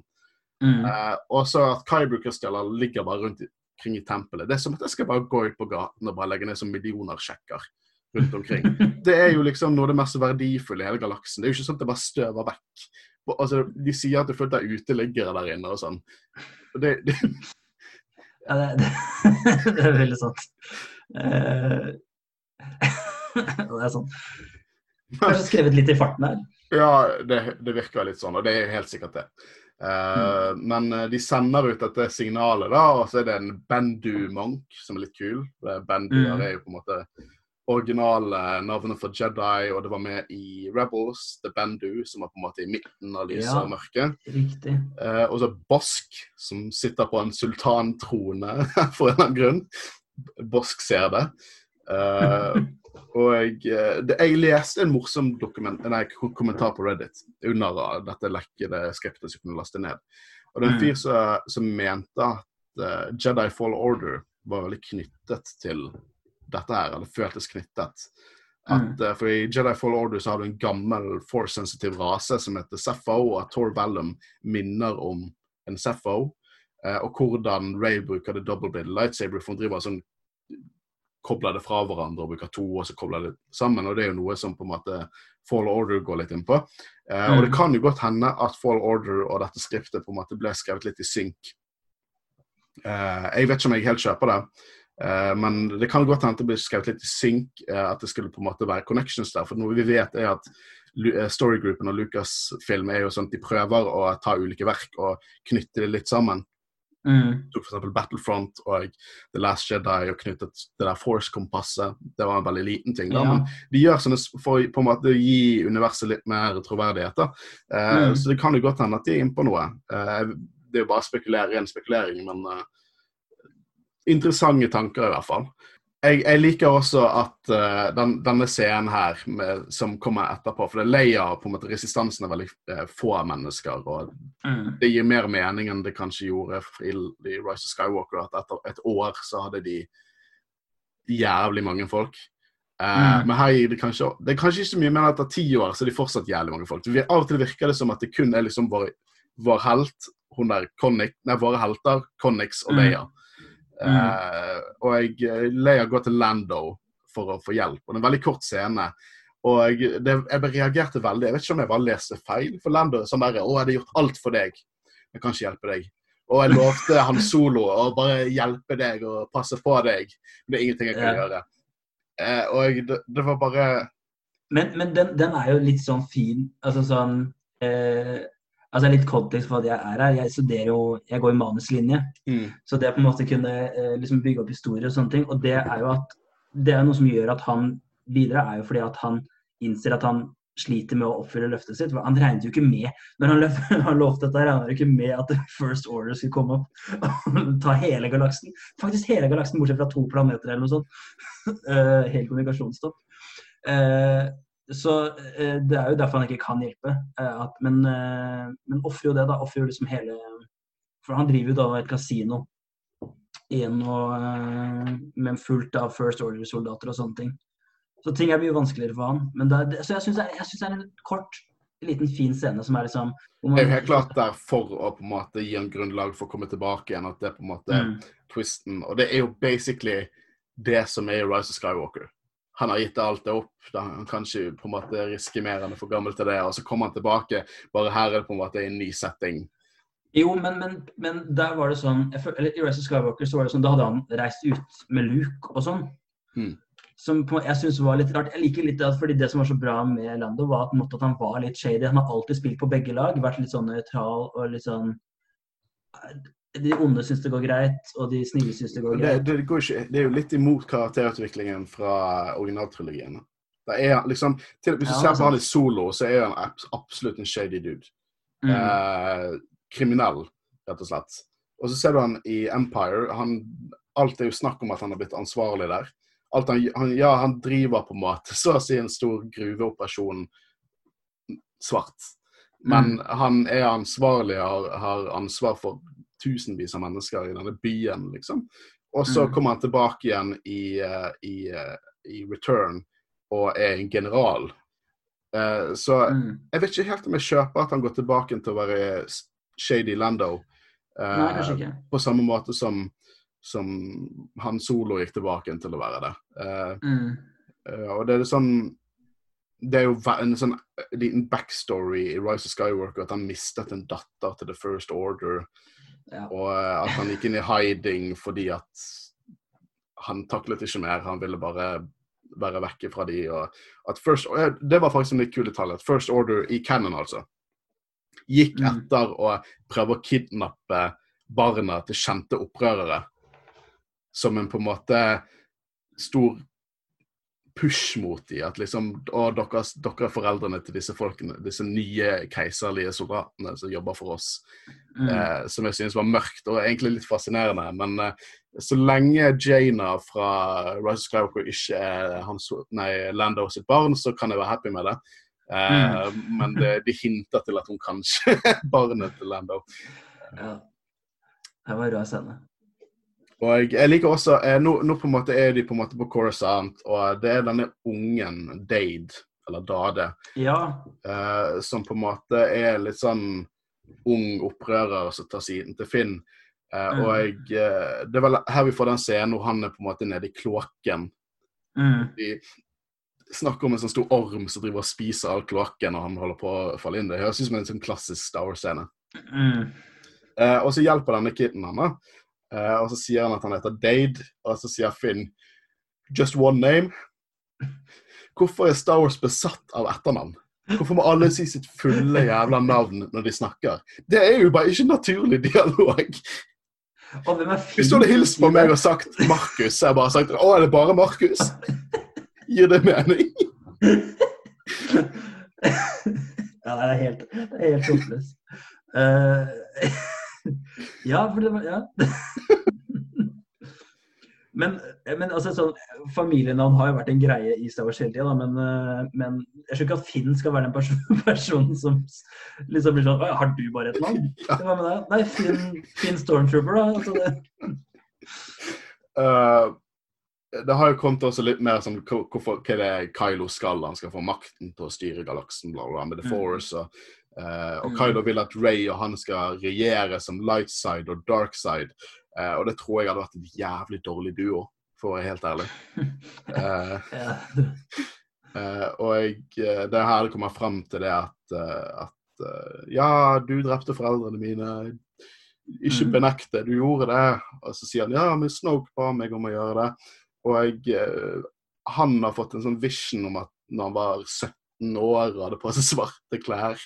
Mm. Eh, og så at Kaibu-krystaller ligger bare rundt omkring i tempelet. Det er som at jeg skal bare gå ut på gaten og bare legge ned som millioner sjekker rundt omkring. Det er jo liksom noe av det mest verdifulle i hele galaksen. Det er jo ikke sånn at det bare støver vekk. Altså, de sier at det er fullt av uteliggere der inne og sånn. Og Det, det, Ja, det, det, det er veldig sant. Uh, det er sånn. Kanskje skrevet litt i farten her. Ja, det, det virker litt sånn, og det er helt sikkert det. Eh, Men eh, de sender ut dette signalet, da, og så er det en Bendu Monk som er litt kul. Bendu Benduer Mm. er jo på en måte originale navnet for Jedi, og det var med i Rebels, The Bendu, som var på en måte i midten av lyset Ja. og mørket. Riktig. Eh, og så Bosk, som sitter på en sultantrone for en eller annen grunn. Bosk ser det. Eh, og eh, det, jeg leste en morsom dokument, nei, kommentar på Reddit under dette lekkede skriptet som kunne laste ned. Og det er en Mm. fyr som, som mente at uh, Jedi Fall Order var veldig knyttet til dette her, eller føltes knyttet. At, eh, for I Jedi Fall Order så har du en gammel force-sensitiv rase som heter Sepho, og at Tor Vellum minner om en Sepho. Eh, og hvordan Ray bruker det double-bladed lightsaber, for hun driver sånn kobler det fra hverandre og bruker to, og så kobler det sammen. og Det er jo noe som på en måte Fall Order går litt inn på. Eh, Og det Mm. kan jo godt hende at Fall Order og dette skriftet på en måte ble skrevet litt i synk. Eh, jeg vet ikke om jeg helt kjøper det. Eh, men det kan godt hende det blir skrevet litt i synk, eh, at det skulle på en måte være connections der. For noe vi vet er at eh, Storygroupen og Lucasfilm er jo sånn at de prøver å ta ulike verk og knytte det litt sammen. Mm. tok f.eks. Battlefront og The Last Jedi og knyttet det der Force-kompasset. Det var en veldig liten ting. da, Ja. men De gjør sånne for på en måte gi universet litt mer troverdighet. da. Mm. Så det kan jo godt hende at de er inne på noe. Det er jo bare spekulere, ren spekulering, men interessante tanker i hvert fall. Jeg, jeg liker også at uh, den, denne scenen her med, som kommer etterpå, for det Leia på en måte resistansen er veldig uh, få mennesker. og Mm. det gir mer mening enn det kanskje gjorde i, i Rise of Skywalker. At etter et år så hadde de jævlig mange folk. Uh, Mm. Men her gir det kanskje Det er kanskje ikke så mye, men etter ti år så er de fortsatt jævlig mange folk. Vi, av og til virker det som at det kun er liksom vår, vår helt, hun der Connick, nei, våre helter, Connix og Mm. Leia. Uh, og jeg, leier går til Lando for å få hjelp. Og det er en veldig kort scene. Og det, jeg reagerte veldig. Jeg vet ikke om jeg bare leste feil. For Lando er sånn der Å, jeg hadde gjort alt for deg. Jeg kan ikke hjelpe deg. Og jeg lovte han solo å bare hjelpe deg og passe på deg. Men det er ingenting jeg kan Ja. gjøre. Uh, og det, det var bare Men, men den, den er jo litt sånn fin Altså sånn eh, Altså litt kontekst for at jeg er her. Jeg studerer jo Jeg går i manuslinje. mm, Så det å på en måte kunne eh, liksom bygge opp historier og sånne ting. Og det er jo at det er noe som gjør at han bidrar, er jo fordi at han innser at han sliter med å oppfylle løftet sitt. For han regnet jo ikke med Når han, løp, han lovte dette, regnet han ikke med at First Order skulle komme opp og ta hele galaksen. Faktisk hele galaksen, bortsett fra to planeter eller noe sånt. Eh, Helt kommunikasjonsstopp. Eh, så eh, det er jo derfor han ikke kan hjelpe. eh, at, men uh, men ofrer jo det, da. Ofrer jo liksom hele For han driver jo da et kasino igjen og, eh, med fullt av First Order-soldater og sånne ting. Så ting er mye vanskeligere for han. Men det, det, så jeg syns det, er- det er en kort, liten, fin scene som er liksom hvor Jeg er jo helt klart der for å på en måte gi en grunnlag for å komme tilbake igjen. At det er på en måte Mm. twisten. Og det er jo basically det som er Rise of Skywalker. Han har gitt alt det opp. Da han kan ikke på en måte riske mer enn er for gammel til det. Og så kommer han tilbake. Bare her er det på en måte en ny setting. Jo, men, men, men der var det sånn eller I Rise of Skywalker så var det sånn, da hadde han reist ut med Luke og sånn. Hmm. som på, jeg synes var litt rart. Jeg liker litt at fordi Det som var så bra med Lando, var at, at han var litt shady. Han har alltid spilt på begge lag, vært litt sånn nøytral og litt sånn De onde syns det går greit, og de snille syns det går greit. det, går ikke, det er jo litt imot karakterutviklingen fra originaltrilogien. Det er liksom, til, hvis du Ja, ser på han i solo, så er han absolutt en shady dude. Mm. Eh, kriminell, rett og slett. Og så ser du han i Empire. Han, alt er jo snakk om at han har blitt ansvarlig der. Han, han, ja, han driver på en måte så å si en stor gruveoperasjon svart. Men han er ansvarlig har, har ansvar for tusenvis av mennesker i denne byen, liksom. Og så Mm. kommer han tilbake igjen i, eh, i, eh, i Return og er en general. Uh, så Mm. jeg vet ikke helt om jeg kjøper at han går tilbake til å være Shady Lando. Uh, Nei. På samme måte som, som han Solo gikk tilbake til å være det. Uh, Mm. og det er sånn Det er jo en sånn liten backstory i Rise of Skywalker at han mistet en datter til The First Order, Ja. og eh, at han gikk inn i hiding fordi at han taklet ikke mer. Han ville bare være vekke fra de. First, eh, det var faktisk en litt kul detalj. At First Order i Cannon, altså, gikk Mm. etter å prøve å kidnappe barna til kjente opprørere. Som en på en måte stor push mot dem. At liksom Å, dere, dere er foreldrene til disse folkene, disse nye keiserlige soldatene som jobber for oss Mm. eh, som jeg synes var mørkt og egentlig litt fascinerende. Men eh, så lenge Jaina fra Rise of Skywalker ikke er hans, nei, Lando sitt barn, så kan jeg være happy med det. Eh, Men det, de hinter til at hun kanskje er barnet til Lando. ja. Det var en rar scene. Og jeg liker også eh, nå, nå på en måte er de på en måte på Coruscant, og det er denne ungen, Dade, eller Dade, Ja. eh, som på en måte er litt sånn ung opprører som tar siden til Finn. Eh, Mm. Og eh, det er vel her vi får den scenen hvor han er på en måte nede i kloakken. Mm. De snakker om en sånn stor orm som driver og spiser all kloakken, og han holder på å falle inn. Det høres ut som en sånn klassisk Star Wars-scene. Mm. Eh, og så hjelper denne kiden han, da. Eh, og så sier han at han heter Dade, og så sier Finn Just one name. Hvorfor er Star Wars besatt av etternavn? Hvorfor må alle si sitt fulle jævla navn når de snakker? Det er jo bare ikke naturlig dialog. Hvis du hadde hilst på meg og sagt Markus, så hadde jeg bare sagt Å, er det bare Markus? Gir det mening? ja, det er helt, det er helt håpløst. Eh, ja, for det var Ja. Men, men altså, sånn, familienavn har jo vært en greie i Star Wars hele tida, men, eh, men jeg skjønner ikke at Finn skal være den perso- personen som liksom blir sånn Har du bare et navn? Hva med deg? Nei, Finn, Finn Stormtrooper, da. Altså, det. Uh, det har jo kommet også litt mer sånn hvor- hvorfor, hva det er Kylo skal. Han skal få makten til å styre galaksen bla, bla, med The Mm. Force. Og, eh, og Mm. Kylo vil at Ray og han skal regjere som light side og dark side. Uh, og det tror jeg hadde vært en jævlig dårlig duo, for å være helt ærlig. Uh, og jeg, det er her det kommer frem til det at, at Ja, du drepte foreldrene mine. Ikke benekte, benekt det, du gjorde det. Og så sier han ja, men Snoke ba meg om å gjøre det. Og jeg, han har fått en sånn vision om at når han var 17 år og hadde på seg svarte klær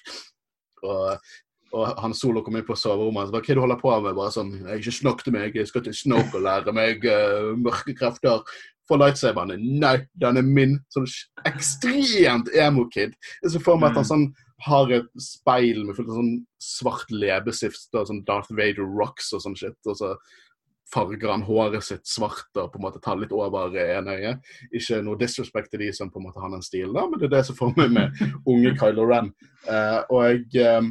og, og han Solo kom inn på soverommet og sa hva er det du holder på med? Bare sånn, jeg ikke snakk til meg, jeg skal til Snoke og lære meg uh, mørke krefter. For lightsaberne. Nei, den er min. Sånn ekstremt emo-kid. Jeg ser for meg at han sånn har et speil med fullt av sånn svart leppestift og sånn Darth Vader rocks og sånn shit. Og så farger han håret sitt svart og på en måte tar litt over ene øyet. Ikke noe disrespect til de som på en måte har den stilen, da, men det er det som får meg med unge Kylo Ren. Uh, og eh,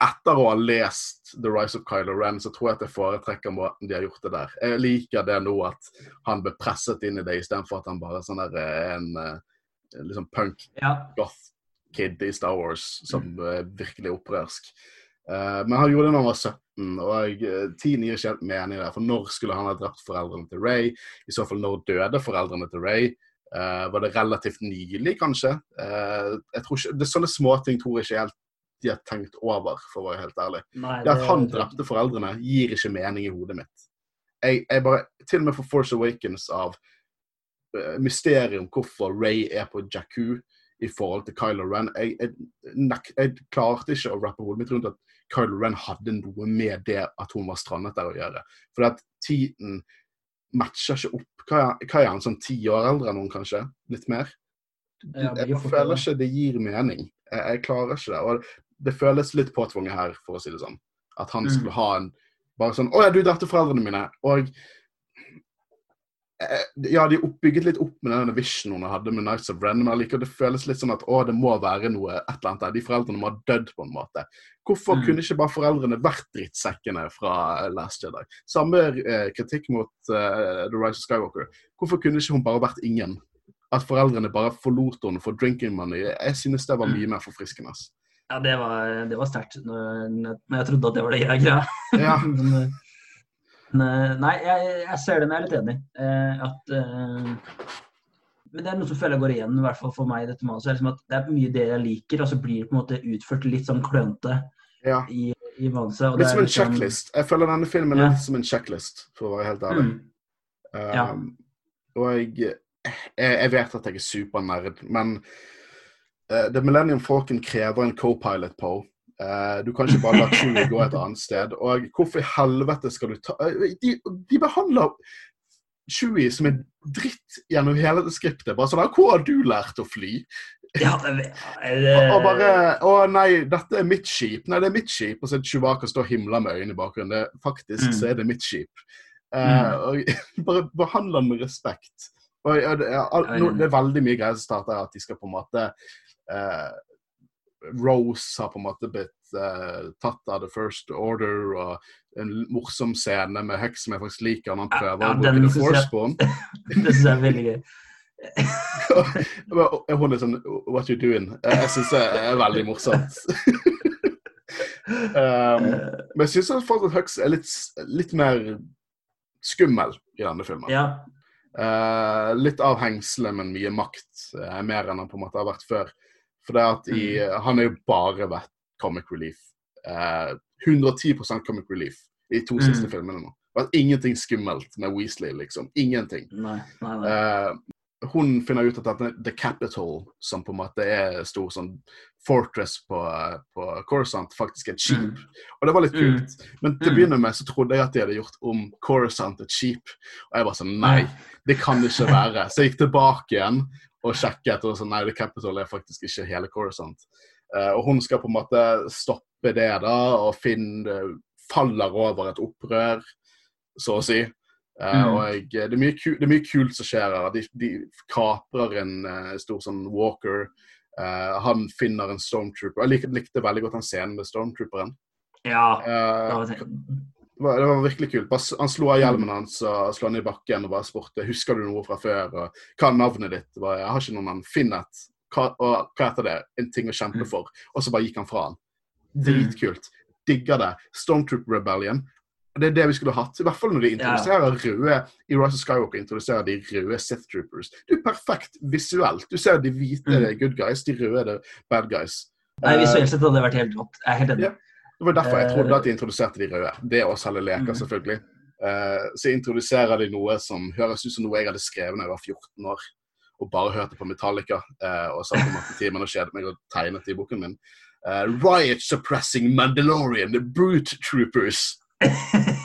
etter å ha lest The Rise of Kylo Ren, så tror jeg at jeg foretrekker måten de har gjort det der. Jeg liker det nå at han ble presset inn i det, istedenfor at han bare er sånn der, er en uh, liksom punk-goth-kid i Star Wars som er virkelig opprørsk. Eh, men han gjorde det da han var 17, og eh, tiden gir ikke helt mening der. For når skulle han ha drept foreldrene til Ray? I så fall når døde foreldrene til Ray? Uh, var det relativt nylig, kanskje? Uh, jeg tror ikke, det er Sånne småting tror jeg ikke helt de har tenkt over, for å være helt ærlig. Nei, Det at han drepte foreldrene, gir ikke mening i hodet mitt. Jeg, jeg bare, Til og med for Force Awakens av mysteriet om hvorfor Ray er på Jakku i forhold til Kylo Ren. Jeg, jeg, jeg klarte ikke å rappe hodet mitt rundt at Kylo Ren hadde noe med det at hun var strandet der å gjøre. For at tiden matcher ikke opp. Hva er, han, sånn ti år eldre enn hun, kanskje? Litt mer? Jeg føler ikke det gir mening. Jeg, jeg klarer ikke det. Og det føles litt påtvunget her, for å si det sånn. At han Mm. skulle ha en Bare sånn 'Å ja, du drepte foreldrene mine.' Og Ja, de oppbygget litt opp med denne visionen hun hadde med Nights of Ren, men allikevel det føles litt sånn at å, det må være noe et eller annet der. De foreldrene må ha dødd, på en måte. Hvorfor Mm. kunne ikke bare foreldrene vært drittsekkene fra eh, Last Jedi? Samme eh, kritikk mot eh, The Rise of Skywalker. Hvorfor kunne ikke hun bare vært ingen? At foreldrene bare forlot henne for drinking money. Jeg synes det var Mm. mye mer forfriskende. Ja, det var, det var sterkt når jeg trodde at det var det greia. Ja. men, men, nei, jeg, jeg ser det, men jeg er litt enig. Eh, at, eh, men det er noe som føler jeg går igjen, i hvert fall for meg i dette manuset. Liksom at det er mye det jeg liker, og så blir det på en måte utført litt sånn klønete ja. i, i manuset. og Litt som en liksom- checklist. Jeg føler denne filmen Ja. litt som en checklist, for å være helt ærlig. Mm, Ja. Um, og jeg, jeg, jeg vet at jeg er supernerd, men uh, The Millennium Falcon krever en co-pilot på. Uh, du kan ikke bare la Chewie gå et annet sted. Og hvorfor i helvete skal du ta uh, De, de behandler Chewie som en dritt gjennom hele det skriptet. Bare sånn 'Hvor har du lært å fly?' Ja, det, Og, og bare 'Å nei, dette er mitt skip'. Nei, det er mitt skip. Og så er det Chewbacca står og himler med øynene i bakgrunnen. Det, faktisk Mm. så er det mitt skip. Eh, Mm. og bare behandle den med respekt. Og ja, det, er, al- er no, det er veldig mye greier som starter at de skal på en måte eh, Rose har på en måte blitt uh, tatt av The First Order, og en morsom scene med Hux som jeg faktisk liker, når han prøver ja, å bruke The synes jeg- Force det syns jeg er veldig gøy. Hun er sånn What you doing? Eh, Jeg syns det er veldig morsomt. um, men jeg syns fortsatt Hux er litt, litt mer skummel i denne filmen. ja. Uh, litt av hengselet, men mye makt. Uh, mer enn han på en måte har vært før. For det at i, Han har jo bare vært comic relief. Eh, 110% comic relief i to Mm. siste filmene nå. Det vært ingenting skummelt med Weasley, liksom. Ingenting. Nei, nei, nei. Eh, hun finner ut at dette The Capital, som på en måte er stor sånn fortress på, på Coruscant, faktisk er et skip. Mm. Og det var litt Mm. kult. Men til å Mm. begynne med så trodde jeg at de hadde gjort om Coruscant et skip. Og jeg var sånn Nei, det kan det ikke være. Så jeg gikk tilbake igjen og sjekket, og så nei, The Capital er faktisk ikke hele Coruscant. Uh, og hun skal på en måte stoppe det da, og Finn faller over et opprør, så å si. Uh, Mm. og det, er mye ku, det er mye kult som skjer her. De, de kaprer en uh, stor sånn walker. Eh, han finner en stormtrooper. Jeg likte, likte veldig godt den scenen med stormtrooperen. Ja. det var det, det- var, det var virkelig kult. Bare, han slo av hjelmen hans og slo han i bakken og bare spurte husker du noe fra før. og Hva er navnet ditt? Bare, jeg har ikke noen navn. Finn et. Hva, og hva heter det? En ting å kjempe Mm. for. Og så bare gikk han fra han. Dritkult. Digger det. Stormtrooper Rebellion. Det er det vi skulle hatt. I hvert fall når de introduserer røde i Rise of Skywalker introduserer de røde Sith Troopers. Det er perfekt visuelt. Du ser de hvite Mm. good guys, de røde bad guys. Nei, Eh, visuelt sett hadde det vært helt rått. Jeg er helt enig. Ja. Det var derfor jeg Eh, trodde at de introduserte de røde. Det å selge leker, Mm. selvfølgelig. Eh, så introduserer de noe som høres ut som noe jeg hadde skrevet da jeg var 14 år. Og bare hørte på Metallica eh, og satt på mattetimen og kjedet meg og tegnet i boken min. Riot Suppressing Mandalorian, The Brute Troopers.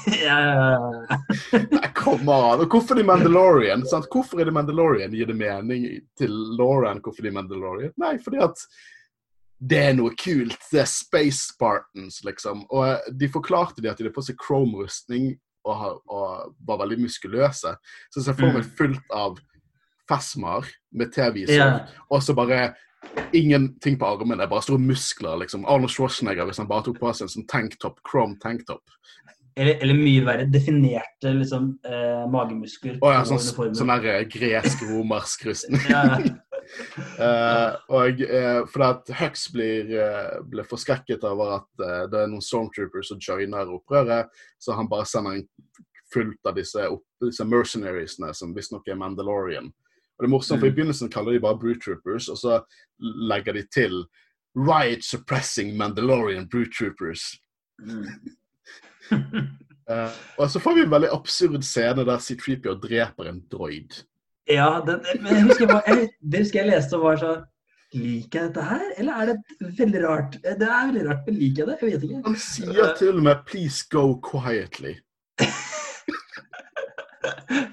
ja, ja, ja. Nei, kom an! Og hvorfor de Mandalorian? Sant? Hvorfor er det Mandalorian? Gir det mening til Lauren hvorfor de Mandalorian? Nei, fordi at det er noe kult. Det er Space Spartans, liksom. Og eh, de forklarte de at de hadde på seg chrome-rustning og, og var veldig muskuløse. Så jeg ser for meg Mm. fullt av fesmer med T-viser, yeah. og så bare ingenting på armene, bare store muskler. liksom. Arnold Schwarzenegger hvis han bare tok på seg en sånn tanktop, chrome tanktop. Eller, eller mye verre, definerte liksom, eh, magemuskler. Å ja, sånn, sånn der eh, gresk-romersk rustning. ja, Eh, og uh, fordi at Hux blir, uh, blir forskrekket over at uh, det er noen stormtroopers som joiner opprøret, så han bare sender en fullt av disse, opp, disse mercenariesene, som visstnok er Mandalorian. Og det er morsomt, for I Mm. begynnelsen kaller de bare Brute Troopers, og så legger de til Riot Suppressing Mandalorian Brute Troopers. Mm. Eh, og så får vi en veldig absurd scene der C-3PO dreper en droid. Ja, den, men jeg husker, jeg, det husker jeg leste og var sånn Liker jeg dette her, eller er det veldig rart? Det er veldig rart, men liker jeg det? Jeg vet ikke. Han sier til og med 'please go quietly'.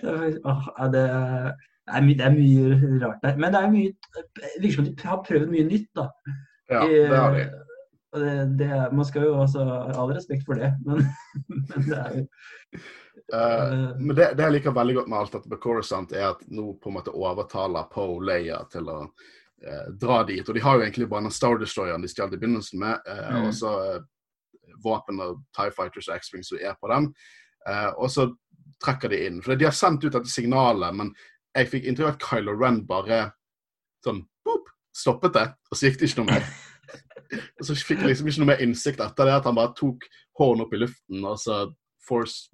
det, er my, det, er mye rart der. Men det er mye det virker som de har prøvd mye nytt, da. Ja, det har de. Det, det, man skal jo også ha all respekt for det, men, men det er jo Uh, men det, det, jeg liker veldig godt med alt dette med Coruscant, er at nå på en måte overtaler Poe Leia til å uh, dra dit. Og de har jo egentlig bare den Star Destroyeren de stjal i begynnelsen med, uh, mm. og så våpen og Tie Fighters og X-Wings som er på den. og så trekker de inn. For De har sendt ut dette signalet, men jeg fikk inntrykk av at Kylo Ren bare sånn boop, stoppet det, og så gikk det ikke noe mer. og så fikk jeg liksom ikke noe mer innsikt etter det, at han bare tok hånden opp i luften, og så Force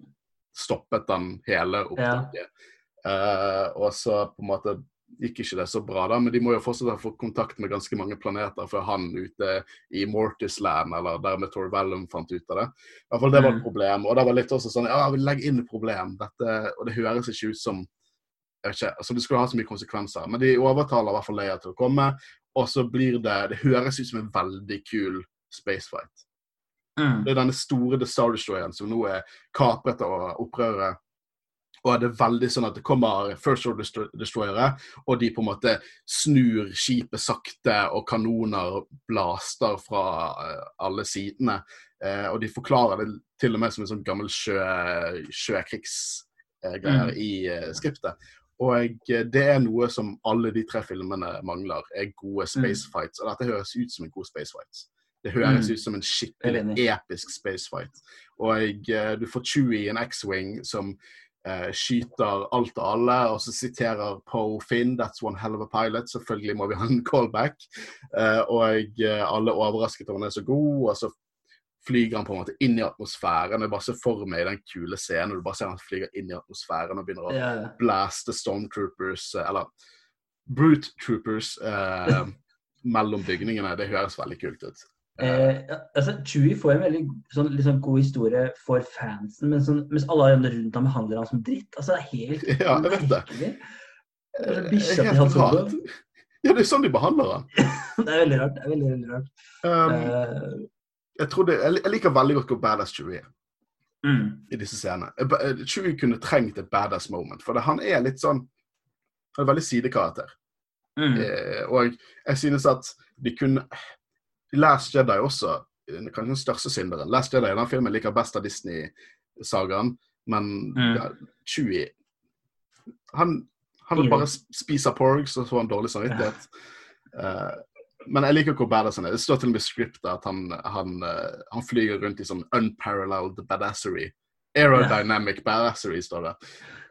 stoppet den hele opptaket. Ja. Uh, og så på en måte gikk ikke det så bra, da, men de må jo fortsatt ha fått kontakt med ganske mange planeter før han ute i Mortisland, eller dermed Torvellum, fant ut av det. I hvert fall Det var et mm. problem. Og det var litt også sånn Ja, vi legger inn et problem. Dette, og det høres ikke ut som jeg vet ikke, altså Det skulle ha så mye konsekvenser. Men de overtaler i hvert fall Leia til å komme, og så blir det Det høres ut som en veldig kul spacefight. Mm. Det er denne store The Star Destroyeren som nå er kapret av opprøret. Og det er veldig sånn at det kommer First Order Destroyere, og de på en måte snur skipet sakte, og kanoner blaster fra uh, alle sidene. Eh, og de forklarer det til og med som en sånn gammel sjø, sjøkrigsgreier mm. i skriptet. Og det er noe som alle de tre filmene mangler, er gode. Mm. Og dette høres ut som en god spacefight. Det høres mm. ut som en skikkelig episk spacefight. Og uh, du får Chewie i en X-wing som uh, skyter alt og alle, og så siterer Poe Finn 'That's one hell of a pilot'. Selvfølgelig må vi ha en callback. Uh, og alle er overrasket over han er så god, og så flyger han på en måte inn i atmosfæren. Jeg bare ser for meg den kule scenen. Du bare ser han flyger inn i atmosfæren og begynner å yeah. blaste Stormtroopers, eller Brute Troopers, mellom bygningene. Det høres veldig kult ut. Eh, altså, Chewie får en veldig sånn, liksom, god historie for fansen, men sånn, mens alle andre rundt ham behandler ham som dritt. Altså, det er helt Ja, jeg vet det. Det er helt rart. Ja, det er sånn de behandler han. det er veldig rart. Det er veldig, veldig rart. Um, uh, jeg, det, jeg, liker veldig godt hvor badass Chewie er mm. i disse scenene. Eh, Chewie kunne trengt et badass moment, for det, han er litt sånn Han er veldig sidekarakter. Mm. Eh, og jeg synes at de kunne Last Jedi også, kanskje den største synderen. Last Jedi den filmen liker best av Disney-sagaen, men mm. ja, Chewie Han, han bare spiser porgs og får en dårlig samvittighet. Uh, men jeg liker hvor badass han er. Det står til og med i scriptet at han, han, uh, han, flyger rundt i sånn unparalleled badassery. Aerodynamic badassery, står det.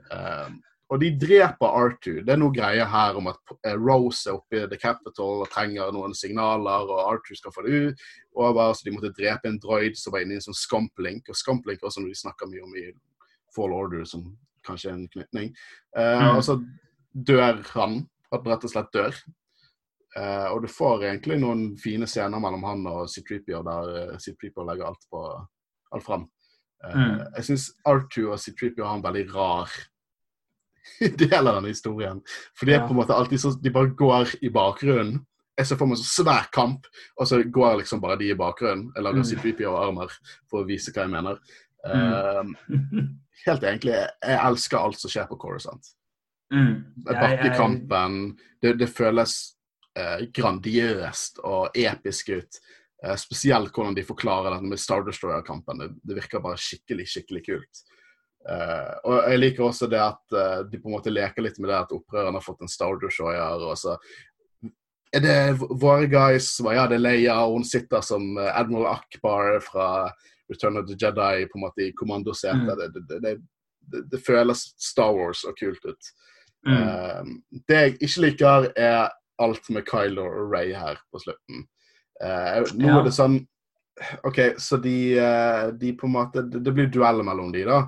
Uh, og de dreper Arthur. Det er noe greier her om at eh, Rose er oppe i The Capital og trenger noen signaler, og Arthur skal få det ut over, så de måtte drepe en droid som var inne i en sånn Scumplink. Og Scumplink er også noe de snakker mye om i Fall Order, som kanskje er en knytning. Uh, mm. Og så dør han. At rett og slett dør. Uh, og du får egentlig noen fine scener mellom han og C-Tripio, der uh, C-Tripio legger alt, på, alt fram. Uh, mm. Jeg syns Arthur og C-Tripio har en veldig rar del av denne historien. For det er på en måte alltid sånn de bare går i bakgrunnen. Jeg ser for meg en sånn svær kamp, og så går liksom bare de i bakgrunnen. Jeg lager mm. C3PO armer for å vise hva jeg mener. Mm. Uh, helt egentlig, jeg elsker alt som skjer på Coruscant. Mm. Bakkekampen. Det, det føles uh, grandiøst og episk ut. Uh, spesielt hvordan de forklarer dette med Star Destroyer-kampen. Det, det, virker bare skikkelig, skikkelig kult. Uh, og jeg liker også det at uh, de på en måte leker litt med det at opprørerne har fått en Star Destroyer. Og så er det våre guys Ja, det er Leia, og hun sitter som uh, Admiral Akbar fra Return of the Jedi på en måte i kommandosetet. Mm. Det, det, det, det, føles Star Wars og kult ut. Mm. det jeg ikke liker, er alt med Kylo og Ray her på slutten. nå ja. er det sånn OK, så de, de på en måte Det blir duell mellom de da.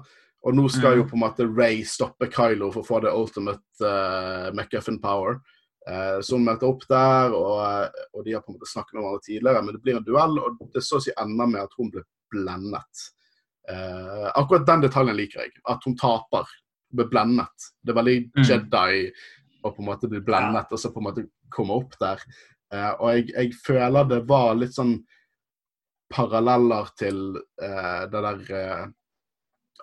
Og nå skal jo mm. på en måte Ray stoppe Kylo for å få det ultimate uh, McGuffin power. Uh, så hun møter opp der, og, uh, og, de har på en måte snakket om hverandre tidligere, men det blir en duell, og det så å si ender med at hun blir blendet. Uh, akkurat den detaljen liker jeg. At hun taper. Blir blendet. Det er veldig Mm. Jedi å på en måte bli blendet, og så på en måte komme opp der. Uh, og jeg, jeg føler det var litt sånn paralleller til eh, det der eh,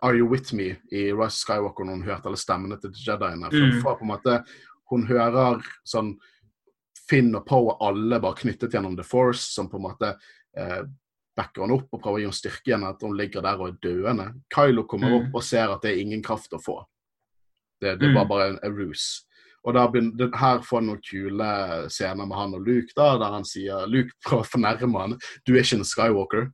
Are You With Me i Rise Skywalker når hun hørte alle stemmene til Jediene. For, Mm. for på en måte Hun hører sånn Finn og Poe er alle bare knyttet gjennom The Force, som på en måte eh, backer henne opp og prøver å gi henne styrke igjen at hun ligger der og er døende. Kylo kommer Mm. opp og ser at det er ingen kraft å få. Det, det Mm. var bare en, en ruse. Og da begynner, Her får han noen kule scener med han og Luke, da, der han sier Luke prøver å fornærme han. Du er ikke en Skywalker.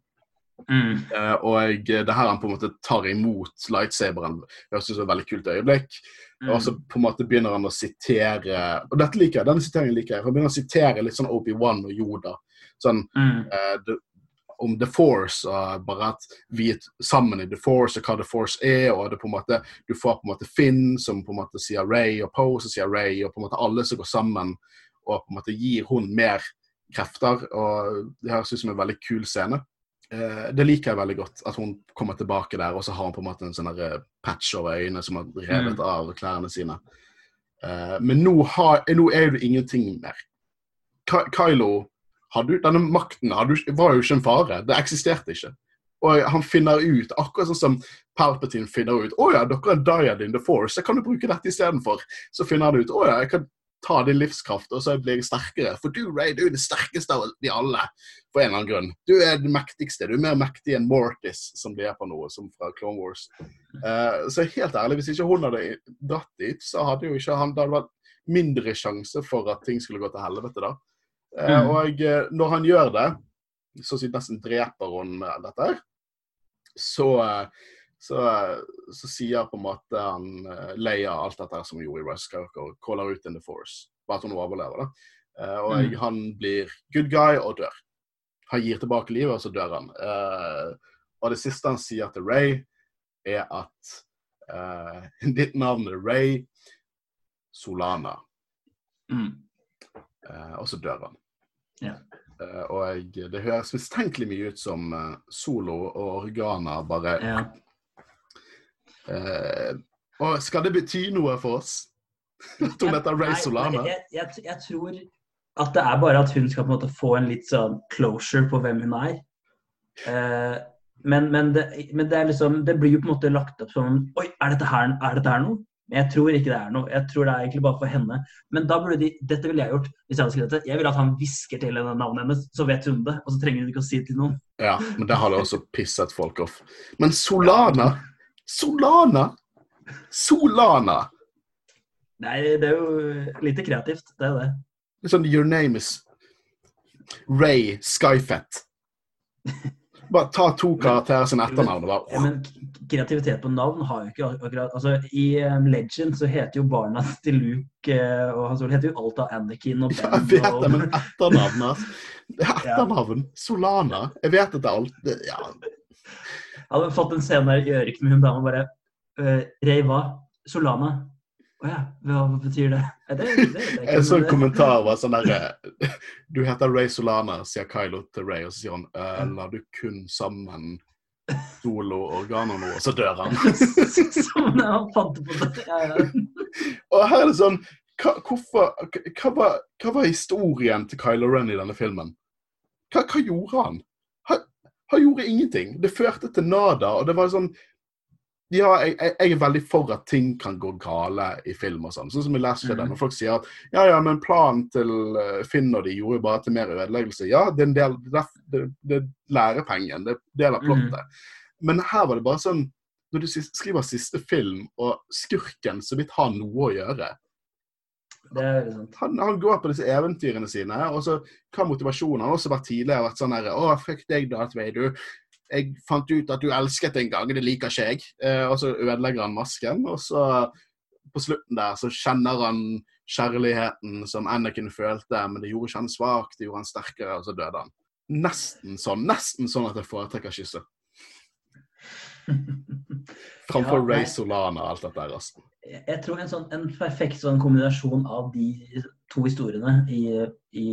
Mm. Eh, og det er her han på en måte tar imot lightsaberen. Høres ut som et veldig kult øyeblikk. Mm. Og så på en måte begynner han å sitere Og dette liker jeg, denne siteringen liker jeg. Han begynner å sitere litt sånn Obi-Wan og Yoda. Sånn Mm. eh, the, om The Force, og bare at vi er sammen i The Force, og hva The Force er. og det på en måte, Du får på en måte Finn, som på en måte sier Ray, og Poe som sier Ray, og på en måte alle som går sammen og på en måte gir hun mer krefter. og Det høres ut som en veldig kul scene. Eh, det liker jeg veldig godt, at hun kommer tilbake der, og så har hun på en måte en sånn eh, patch over øynene som har revet Mm. av klærne sine. Eh, men nå, har, nå er det ingenting mer. Ky Kylo hadde, Denne makten hadde, var jo ikke en fare. Det eksisterte ikke. Og han finner ut, akkurat sånn som Palpatine finner ut Å ja, dere er dyad in the force, jeg kan du bruke dette istedenfor. Så finner han ut Å ja, jeg kan ta din livskraft, og så blir jeg sterkere. For du, Ray, du er det sterkeste av de alle. For en eller annen grunn. Du er den mektigste. Du er mer mektig enn Mortis, som de er på nå, som fra Clone Wars. Uh, så helt ærlig, hvis ikke hun hadde dratt dit, så hadde jo ikke han Det hadde vært mindre sjanse for at ting skulle gå til helvete da. Mm. Og uh, når han gjør det, så å si nesten dreper hun med dette her, så, eh, så, eh, så sier på en måte han eh, Leia alt dette som hun gjorde i Rise Skywalker, caller ut in the force. Bare at hun overlever, da. Uh, og Mm. han blir good guy og dør. Han gir tilbake livet, og så dør han. Uh, og det siste han sier til Ray, er at ditt navn er Ray Solana. Mm. Og så dør han. Yeah. Og jeg, det høres mistenkelig mye ut som Solo og Organa bare Ja. Eh, Og skal det bety noe for oss? At hun heter Ray Solana? Jeg, jeg, jeg tror at det er bare at hun skal på en måte få en litt sånn closure på hvem hun er. Eh, men, men, det, men det liksom Det blir jo på en måte lagt opp som Oi, er dette her, er dette her noe? Men jeg tror ikke det er noe. Jeg tror det er egentlig bare for henne. Men da burde de Dette ville jeg gjort hvis jeg hadde skrevet det. Jeg ville at han hvisker til henne navnet hennes, så vet hun det. Og så trenger hun ikke å si det til noen. Ja, men det hadde også pisset folk off. Men Solana Solana! Solana! Nei, det er jo lite kreativt. Det er det. Er sånn Your name is Ray Skyfett. Bare ta to karakterer sin etternavn Ja, men kreativitet på navn har jo ikke akkurat altså, I um, Legend så heter jo barna til Luke eh, og Hans Ole heter jo alt av Anakin og Ben. Ja, jeg vet og, det, men etternavnet altså. Er Etternavn. Solana. Jeg vet at det er alt Ja, hadde fått en scene i ørkenen med hun dama bare uh, Rey hva? Solana? Å ja, hva betyr det? Det, det, det, det En sånn kommentar var sånn derre Du heter Ray Solana, sier Kylo til Ray, og så sier han «Eh, La du kun sammen solo organer nå, og så dør han. Som han fant på det. Ja, ja. Og her er det sånn hva, hvorfor, hva, var, hva var historien til Kylo Ren i denne filmen? Hva, hva gjorde han? Han? Gjorde ingenting. Det førte til nada, og det var sånn Ja, jeg, jeg er veldig for at ting kan gå gale i film og sånn. Sånn som i Last Jedi, mm. når folk sier at ja, ja, men planen til eh, Finn og de gjorde jo bare til mer ødeleggelse. Ja, det er en del det, det, det er lærepengen. Det er del av plottet. Men her var det bare sånn Når du skriver siste film, og skurken så vidt har noe å gjøre Det er veldig sant. han, han går på disse eventyrene sine, og så er motivasjonen? Har også vært tidligere vært sånn herre Å, fuck deg, Darth Vader. Jeg fant ut at du elsket en gang, det liker ikke jeg. Eh, og så ødelegger han masken, og så på slutten der så kjenner han kjærligheten som Anakin følte, men det gjorde ikke han svak, det gjorde han sterkere, og så døde han. Nesten sånn nesten sånn at jeg foretrekker kysset. Framfor Ja. Ray Solana og alt dette der. altså. Jeg tror en, sånn, en perfekt sånn kombinasjon av de to historiene i, i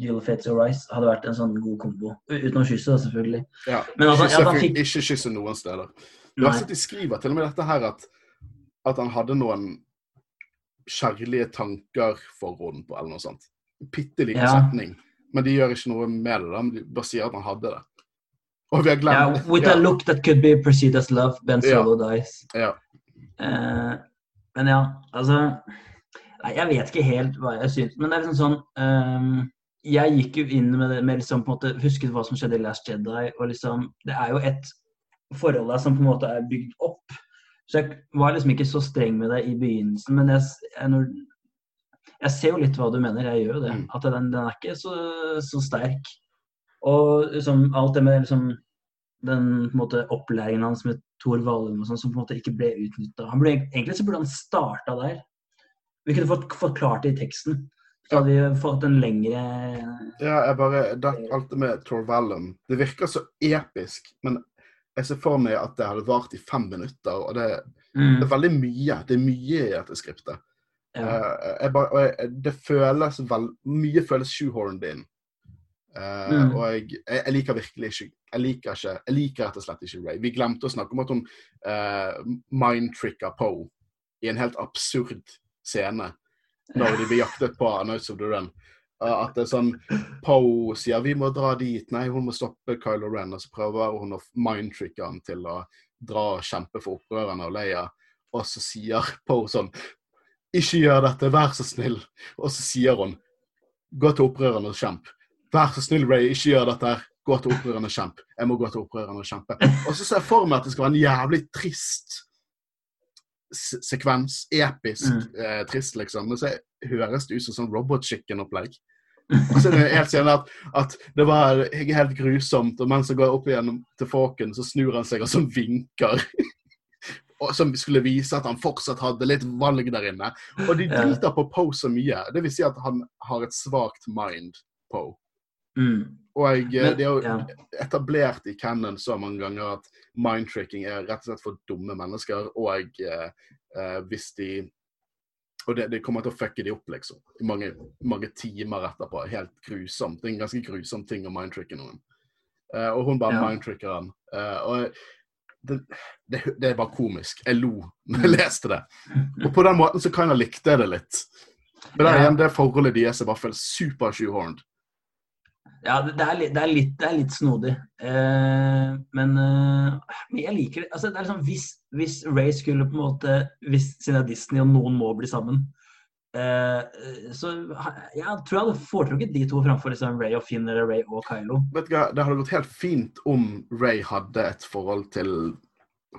Duel of Fates og Rise hadde vært en sånn god kombo. Utenom kysset, selvfølgelig. Ja. Men altså, Kysse fikk Ikke kysse noen steder. Du har sett de skriver til og med dette her at at han hadde noen kjærlige tanker for henne, på, eller noe sånt. Bitte liten Ja. setning. Men de gjør ikke noe med det. De bare sier at han hadde det. Og vi har Ja, yeah, with a look that could be perceived as love, Ben. Solo dies. Eh, men ja, altså Nei, jeg vet ikke helt hva jeg syns, men det er liksom sånn um, Jeg gikk jo inn med det med liksom på en måte husket hva som skjedde i Last Jedi, og liksom Det er jo et forhold der som på en måte er bygd opp. Så jeg var liksom ikke så streng med det i begynnelsen, men jeg, jeg, jeg ser jo litt hva du mener, jeg gjør jo det. Mm. At den, den er ikke så, så sterk. Og liksom alt det med liksom den måte, opplæringen hans med Thor Valum og sånn, som på en måte ikke ble utnytta. Egentlig så burde han starta der. Vi kunne fått forklart det i teksten. Så hadde vi fått en lengre Ja, jeg bare, det, Alt det med Thor Valum Det virker så episk, men jeg ser for meg at det hadde vart i fem minutter. Og det, mm, det er veldig mye. Det er mye i dette skriptet. ja. Eh, jeg bare, jeg, det føles vel, Mye føles shoehorned inn. Eh, Mm. Og jeg, jeg, liker virkelig ikke Jeg liker ikke Jeg liker rett og slett ikke Ray. Vi glemte å snakke om at hun uh, mindtricka Poe i en helt absurd scene når de blir jaktet på Nights of the Run. Uh, at det er sånn Poe sier 'vi må dra dit', nei, hun må stoppe Kylo Ren. Og så prøver hun å mindtricke han til å dra og kjempe for opprørerne og Leia. Og så sier Poe sånn 'Ikke gjør dette, vær så snill'. Og så sier hun 'Gå til opprørerne og kjemp'. Vær så snill, Ray, ikke gjør dette her. Gå til opprørerne og kjemp. Jeg må gå til opprørerne og kjempe. Og så ser jeg for meg at det skal være en jævlig trist se- sekvens. Episk eh, trist, liksom. Men så høres det ut som sånn Robot Chicken-opplegg. Og så er det helt senere at, at det var helt grusomt, og mens han går opp igjen til Fawken, så snur han seg og sånn vinker. og Som skulle vise at han fortsatt hadde litt valg der inne. Og de driter på Poe så mye. Det vil si at han har et svakt mind, Poe. Mm. Og eh, Men- det er jo etablert i canon så mange ganger at mindtricking er rett og slett for dumme mennesker, og eh, eh, hvis de Og det, det kommer til å fucke de opp, liksom. I mange, mange timer etterpå. Helt grusomt. Det er en ganske grusom ting å mindtricke noen. Eh, og hun bare Ja. mindtricker han. Eh, og det, det, det bare komisk. Jeg lo når jeg leste det. Og på den måten så kan jeg likte det litt. Men det er igjen det forholdet deres er bare føles super shoehorned. Ja, det, det, er det, er litt, det er litt snodig. Eh, men, eh, men jeg liker det. Altså, det er liksom, hvis, hvis Ray skulle på en måte Hvis siden det er Disney og noen må bli sammen eh, Så jeg tror jeg hadde foretrukket de to framfor liksom Ray og Finn eller Ray og Kylo. vet du hva, Det hadde gått helt fint om Ray hadde et forhold til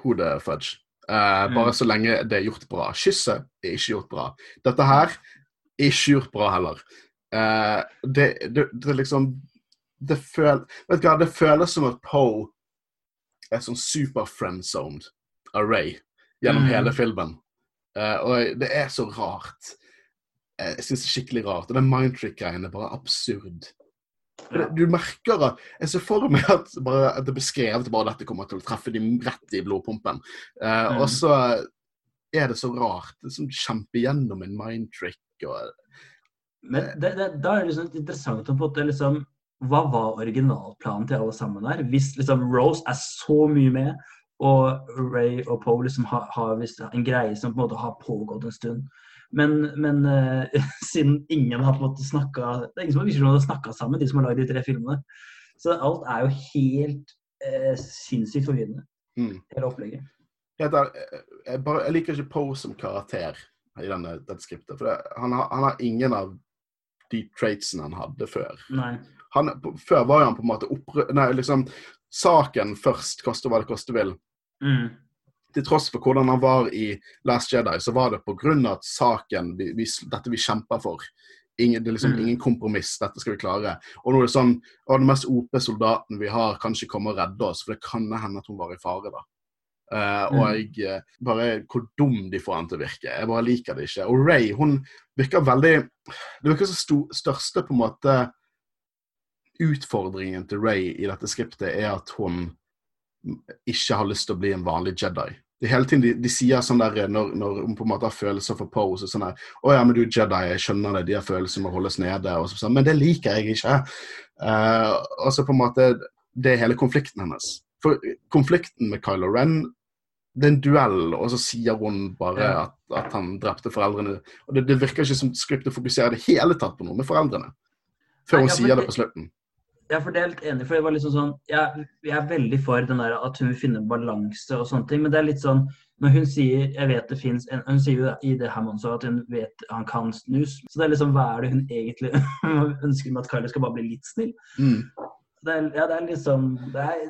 hodet Fudge. Eh, Mm. Bare så lenge det er gjort bra. Kysset er ikke gjort bra. Dette her er ikke gjort bra heller. Uh, det, det, det liksom det, føl, hva, det føles som at Poe er sånn super friendzoned av Ray gjennom Mm. hele filmen. Uh, og det er så rart. Eh, Jeg syns det er skikkelig rart. Og den mindtrick-greien er bare absurd. Ja. Du merker at Jeg ser for meg at, bare, at det er beskrevet bare dette kommer til å treffe dem rett i blodpumpen. Uh, Mm. Og så er det så rart. Det er sånn Kjempe gjennom en mindtrick og Men det, det, da er det liksom interessant å på en måte liksom Hva var originalplanen til alle sammen der? Hvis liksom Rose er så mye med, og Ray og Poe liksom har, har visst en greie som på en måte har pågått en stund. Men, men uh, siden ingen har på en måte snakka Det er ingen som har har snakka sammen, de som har lagd de tre filmene. Så alt er jo helt uh, sinnssykt forvirrende, mm. hele opplegget. Jeg, ærlig, jeg, bare, jeg liker ikke Poe som karakter i denne, dette skriptet. For det, han, har, han har ingen av de tradesene han hadde før. Han, før var han på en måte opprø... Nei, liksom Saken først, koste hva det koste vil. Mm. til tross for hvordan han var i Last Jedi, så var det pga. at saken vi, vi, Dette vi kjemper for. Ingen, det er liksom Mm. ingen kompromiss. Dette skal vi klare. Og nå er det sånn Å, den mest OP-soldaten vi har, kan ikke komme og redde oss, for det kan hende at hun var i fare, da. Eh, Mm. og jeg eh, bare Hvor dum de får han til å virke. Jeg bare liker det ikke. Og Ray, hun virker veldig Det virker som sto, største på en måte utfordringen til Ray i dette skriptet er at hun ikke har lyst til å bli en vanlig Jedi. Det hele tiden de, de sier sånn der når, når hun på en måte har følelser for Pose og sånn der 'Å ja, men du Jedi, jeg skjønner det, de har følelser må holdes nede', og sånn, men det liker jeg ikke. Uh, og så på en måte Det er hele konflikten hennes. For konflikten med Kylo Ren det er en duell, og så sier hun bare Ja. at, at han drepte foreldrene. Og det, det virker ikke som skriptet fokuserer det hele tatt på noe med foreldrene. Før Nei, hun ja, sier det det- på slutten. Ja, for det er fordelt enig, for det var liksom sånn Jeg, jeg er veldig for den der at hun vil finne balanse og sånne ting, men det er litt sånn når hun sier jeg vet det finnes Hun sier jo i det her også at hun vet han kan snus. Så det er liksom hva er det hun egentlig ønsker med at Kylie skal bare bli litt snill? Mm. Det er, ja, det er sånn Det er,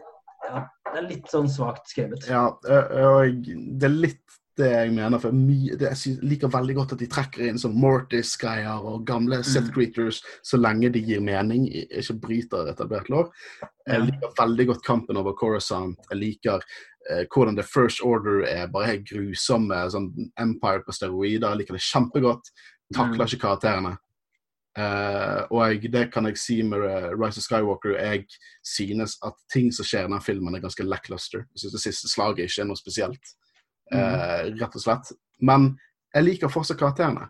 ja, det er litt sånn svakt skrevet. Ja, og det er litt det jeg mener. for mye, det, Jeg liker veldig godt at de trekker inn sånn Mortis-greier og gamle Seth Mm. Creatures, så lenge de gir mening, ikke bryter etablert lov. Jeg Ja. liker veldig godt kampen over Coruscant. Jeg liker eh, hvordan The First Order er bare helt grusomme. sånn Empire på steroider. Jeg liker det kjempegodt. Takler Mm. ikke karakterene. Eh, og jeg, det kan jeg si med eh, Rise of Skywalker. Jeg synes at ting som skjer i denne filmen, er ganske lackluster. Jeg synes det siste slaget ikke er noe spesielt. Eh, rett og slett. Men jeg liker fortsatt karakterene.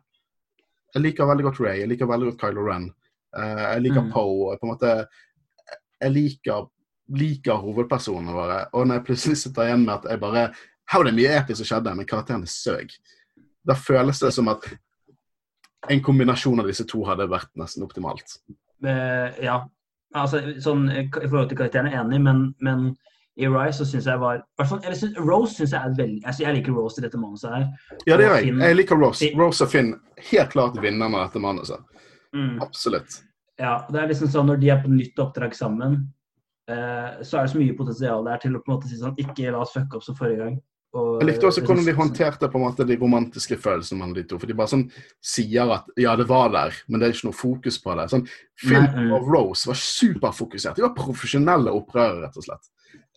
Jeg liker veldig godt Ray, jeg liker veldig godt Kylo Ren. Uh, jeg liker Mm. Poe. På en måte, jeg liker, liker hovedpersonene våre. Og når jeg plutselig sitter igjen med at jeg bare Her var det mye episk som skjedde, men karakterene søg. Da føles det som at en kombinasjon av disse to hadde vært nesten optimalt. Uh, ja. Altså, sånn, eh, I forhold til karakteren er jeg enig, men, men i Rise så syns jeg var eller synes, Rose syns jeg er veldig altså, jeg liker Rose i dette manuset her. Ja, det gjør jeg. Jeg liker Rose. Rose og Finn helt klart vinner med dette manuset. Mm. Absolutt. Ja, det er liksom sånn Når de er på nytt oppdrag sammen, uh, så er det så mye potensial der til å på en måte si sånn Ikke la oss fucke opp som forrige gang. Og, Jeg likte også eh, hvordan de håndterte på en måte de romantiske følelsene mellom de to. For de bare sånn sier at ja, det var der, men det er ikke noe fokus på det. Sånn, Nei, mm. og Rose var superfokusert. De var profesjonelle opprørere, rett og slett.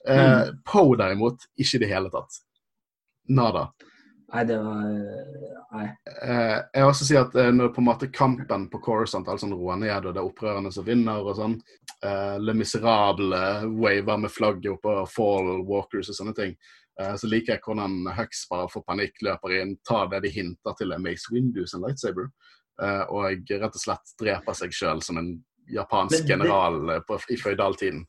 Eh, Mm. Poe derimot, ikke i det hele tatt. Nada. Nei, det var eh, Nei. Eh, jeg også si at eh, når på en måte kampen på Coruscant alt sånn roer ned, og det er opprørerne som vinner og sånn eh, Le Miserable waver med flagget oppå Fall Walkers og sånne ting. Eh, så liker jeg hvordan Hux bare får panikk, løper inn, tar det de hinter til Mace Windu sin lightsaber, eh, og rett og slett dreper seg sjøl som en japansk det- general eh, på, i føydaltiden.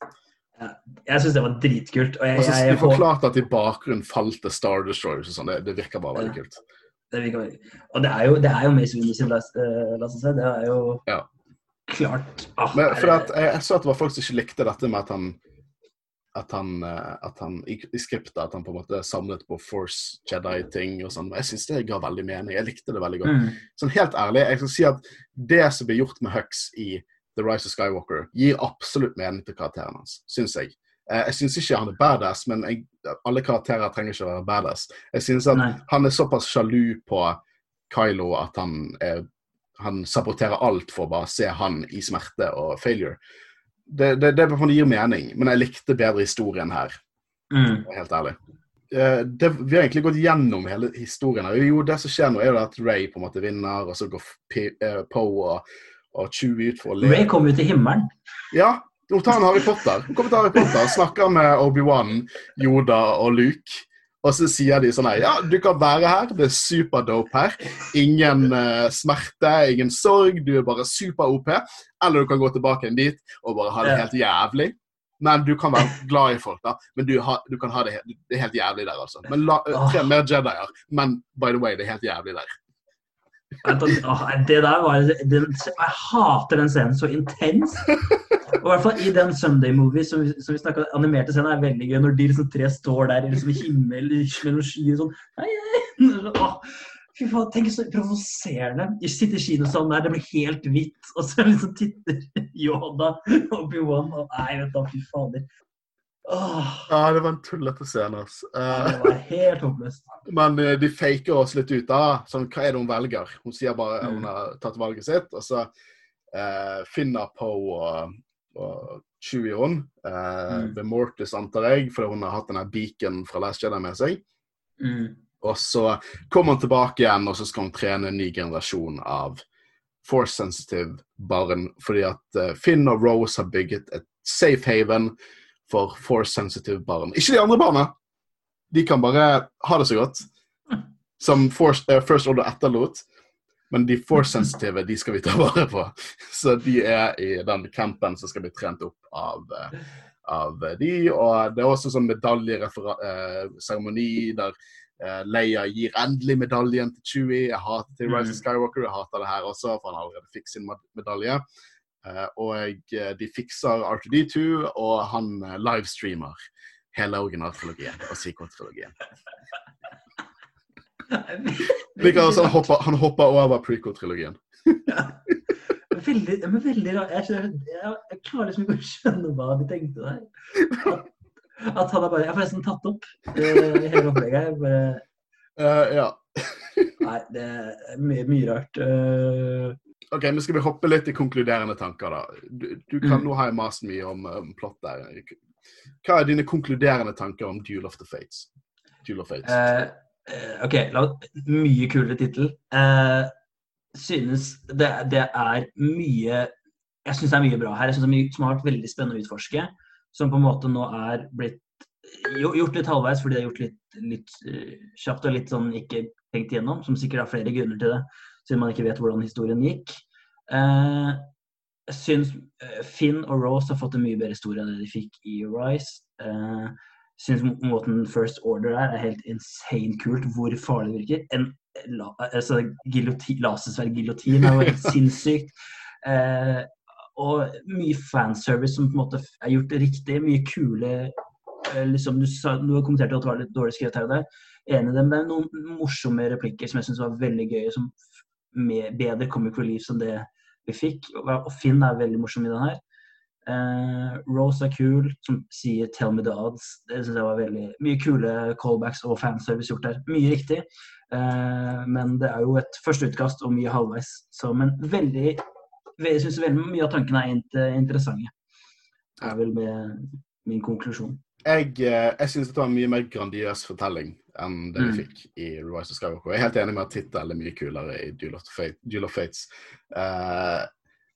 Jeg syns det var dritkult. Og jeg, jeg, jeg, forklarte at i bakgrunnen falt det Star Destroyers og sånn. Det, det virker bare veldig Ja. kult. det virker veldig- og det er jo, det er jo Mace Windu sin last, Det er jo Ja. klart ah, Men for at jeg, jeg så at det var folk som ikke likte dette med at han at han, eh, at han i, i skriptet at han på en måte samlet på Force Jedi-ting og sånn. Jeg syns det ga veldig mening. Jeg likte det veldig godt. mm, Sånn helt ærlig, jeg skal si at det som blir gjort med Hux i The Rise of Skywalker, gir absolutt mening til karakteren hans, syns jeg. Eh, jeg syns ikke han er badass, men jeg, alle karakterer trenger ikke å være badass. Jeg synes at Nei. han er såpass sjalu på Kylo at han, er, han saboterer alt for å bare se han i smerte og failure. Det, det, det gir mening, men jeg likte bedre historien her mm, helt ærlig. Eh, det, vi har egentlig gått gjennom hele historien. her. Jo, det som skjer nå, er jo at Ray på en måte vinner, og så går P eh, Poe og, og Chewie ut for å le. Ray kommer jo til himmelen. Ja, nå tar han Harry Potter. Hun kommer til Harry Potter, snakker med Obi-Wan, Yoda og Luke. Og så sier de sånn her Ja, du kan være her. Det er superdope her. Ingen uh, smerte, ingen sorg. Du er bare super-OP. Eller du kan gå tilbake igjen dit og bare ha det helt jævlig. Men du kan være glad i folk, da. Men du, ha, du kan ha det, helt, det helt jævlig der, altså. Men la, tre mer Jedier. Men by the way, det er helt jævlig der. Det der var den, Jeg hater den scenen så intens. Og i hvert fall i den Sunday-movie som, vi- som vi snakket, animerte scenen er veldig gøy, når de liksom tre står der i liksom himmel mellom skyer sånn Fy faen, tenk så provoserende. De sitter i kinosalen der, det blir helt hvitt, og så liksom titter Yoda og Obi-Wan og Nei, vet du, fy fader. Åh, Ja, det var en tullete scene, altså. Ja, det var helt håpløst. Men eh, de faker oss litt ut. da. Sånn, hva er det hun velger? Hun sier bare Mm. hun har tatt valget sitt, og så eh, finner Po og, og Chewie henne eh, Mm. ved Mortis, antar jeg, fordi hun har hatt denne beaken fra Last Jedi med seg. Mm. Og så kommer hun tilbake igjen, og så skal hun trene en ny generasjon av force sensitive barn. Fordi at eh, Finn og Rose har bygget et safe haven for force sensitive barn. Ikke de andre barna! De kan bare ha det så godt. Som force, uh, First Order etterlot. Men de force sensitive, de skal vi ta vare på. Så de er i den campen som skal bli trent opp av, eh, av de, og det er også sånn medaljeseremoni der uh, Leia gir endelig medaljen til Chewie. Jeg hater til Rise of Mm. Skywalker, jeg hater det her også, for han allerede fikk sin medalje. Uh, og uh, de fikser R2D2, og han uh, livestreamer hele originaltrilogien og sequel-trilogien. altså, han hopper, han hopper over prequel-trilogien. Veldig, men veldig rart. Jeg, skjønner- jeg, jeg klarer liksom ikke å skjønne hva de tenkte der. At, at han har bare Jeg har forresten tatt opp eh, hele opplegget. Bare, Uh, ja. nei, det er mye, mye rart. Eh, OK, men skal vi hoppe litt i konkluderende tanker, da? Du, du kan Mm. Nå ha en mast mye om, um, plott der. Hva er dine konkluderende tanker om Duel of the Fates? Duel of Fates. eh, OK, la, mye kulere tittel. Uh, synes det, det er mye Jeg syns det er mye bra her. Jeg synes det er mye som har vært veldig spennende å utforske. Som på en måte nå er blitt gjort litt halvveis fordi det er gjort litt, litt kjapt og litt sånn ikke tenkt igjennom. Som sikkert har flere grunner til det, siden man ikke vet hvordan historien gikk. Eh, jeg syns eh, Finn og Rose har fått en mye bedre historie enn det de fikk i Rise. Eh, syns måten First Order er, er helt insane kult. Hvor farlig det virker. En la, altså, giljotin, lasersverd-giljotin er jo helt sinnssykt. Eh, og mye fanservice som på en måte er gjort riktig. Mye kule eh, liksom, du, sa, du har kommentert at det var litt dårlig skrevet her og der. Enig i det, men noen morsomme replikker som jeg syns var veldig gøye. Som med bedre comic relief enn det vi fikk. Og, Finn er veldig morsom i den her. Uh, Rose er kul, som sier 'tell me the odds'. Det synes jeg var veldig Mye kule callbacks og fanservice gjort der. Mye riktig. Uh, men det er jo et første utkast og mye halvveis. Så, men veldig Jeg syns veldig mye av tankene er interessante. Det er vel med min konklusjon. Jeg, eh, jeg syns dette var en mye mer grandiøs fortelling enn det vi Mm. fikk i Rise of Skywalker. Jeg er helt enig med at tittelen er mye kulere i Duel of, Fate, Duel of Fates. Uh,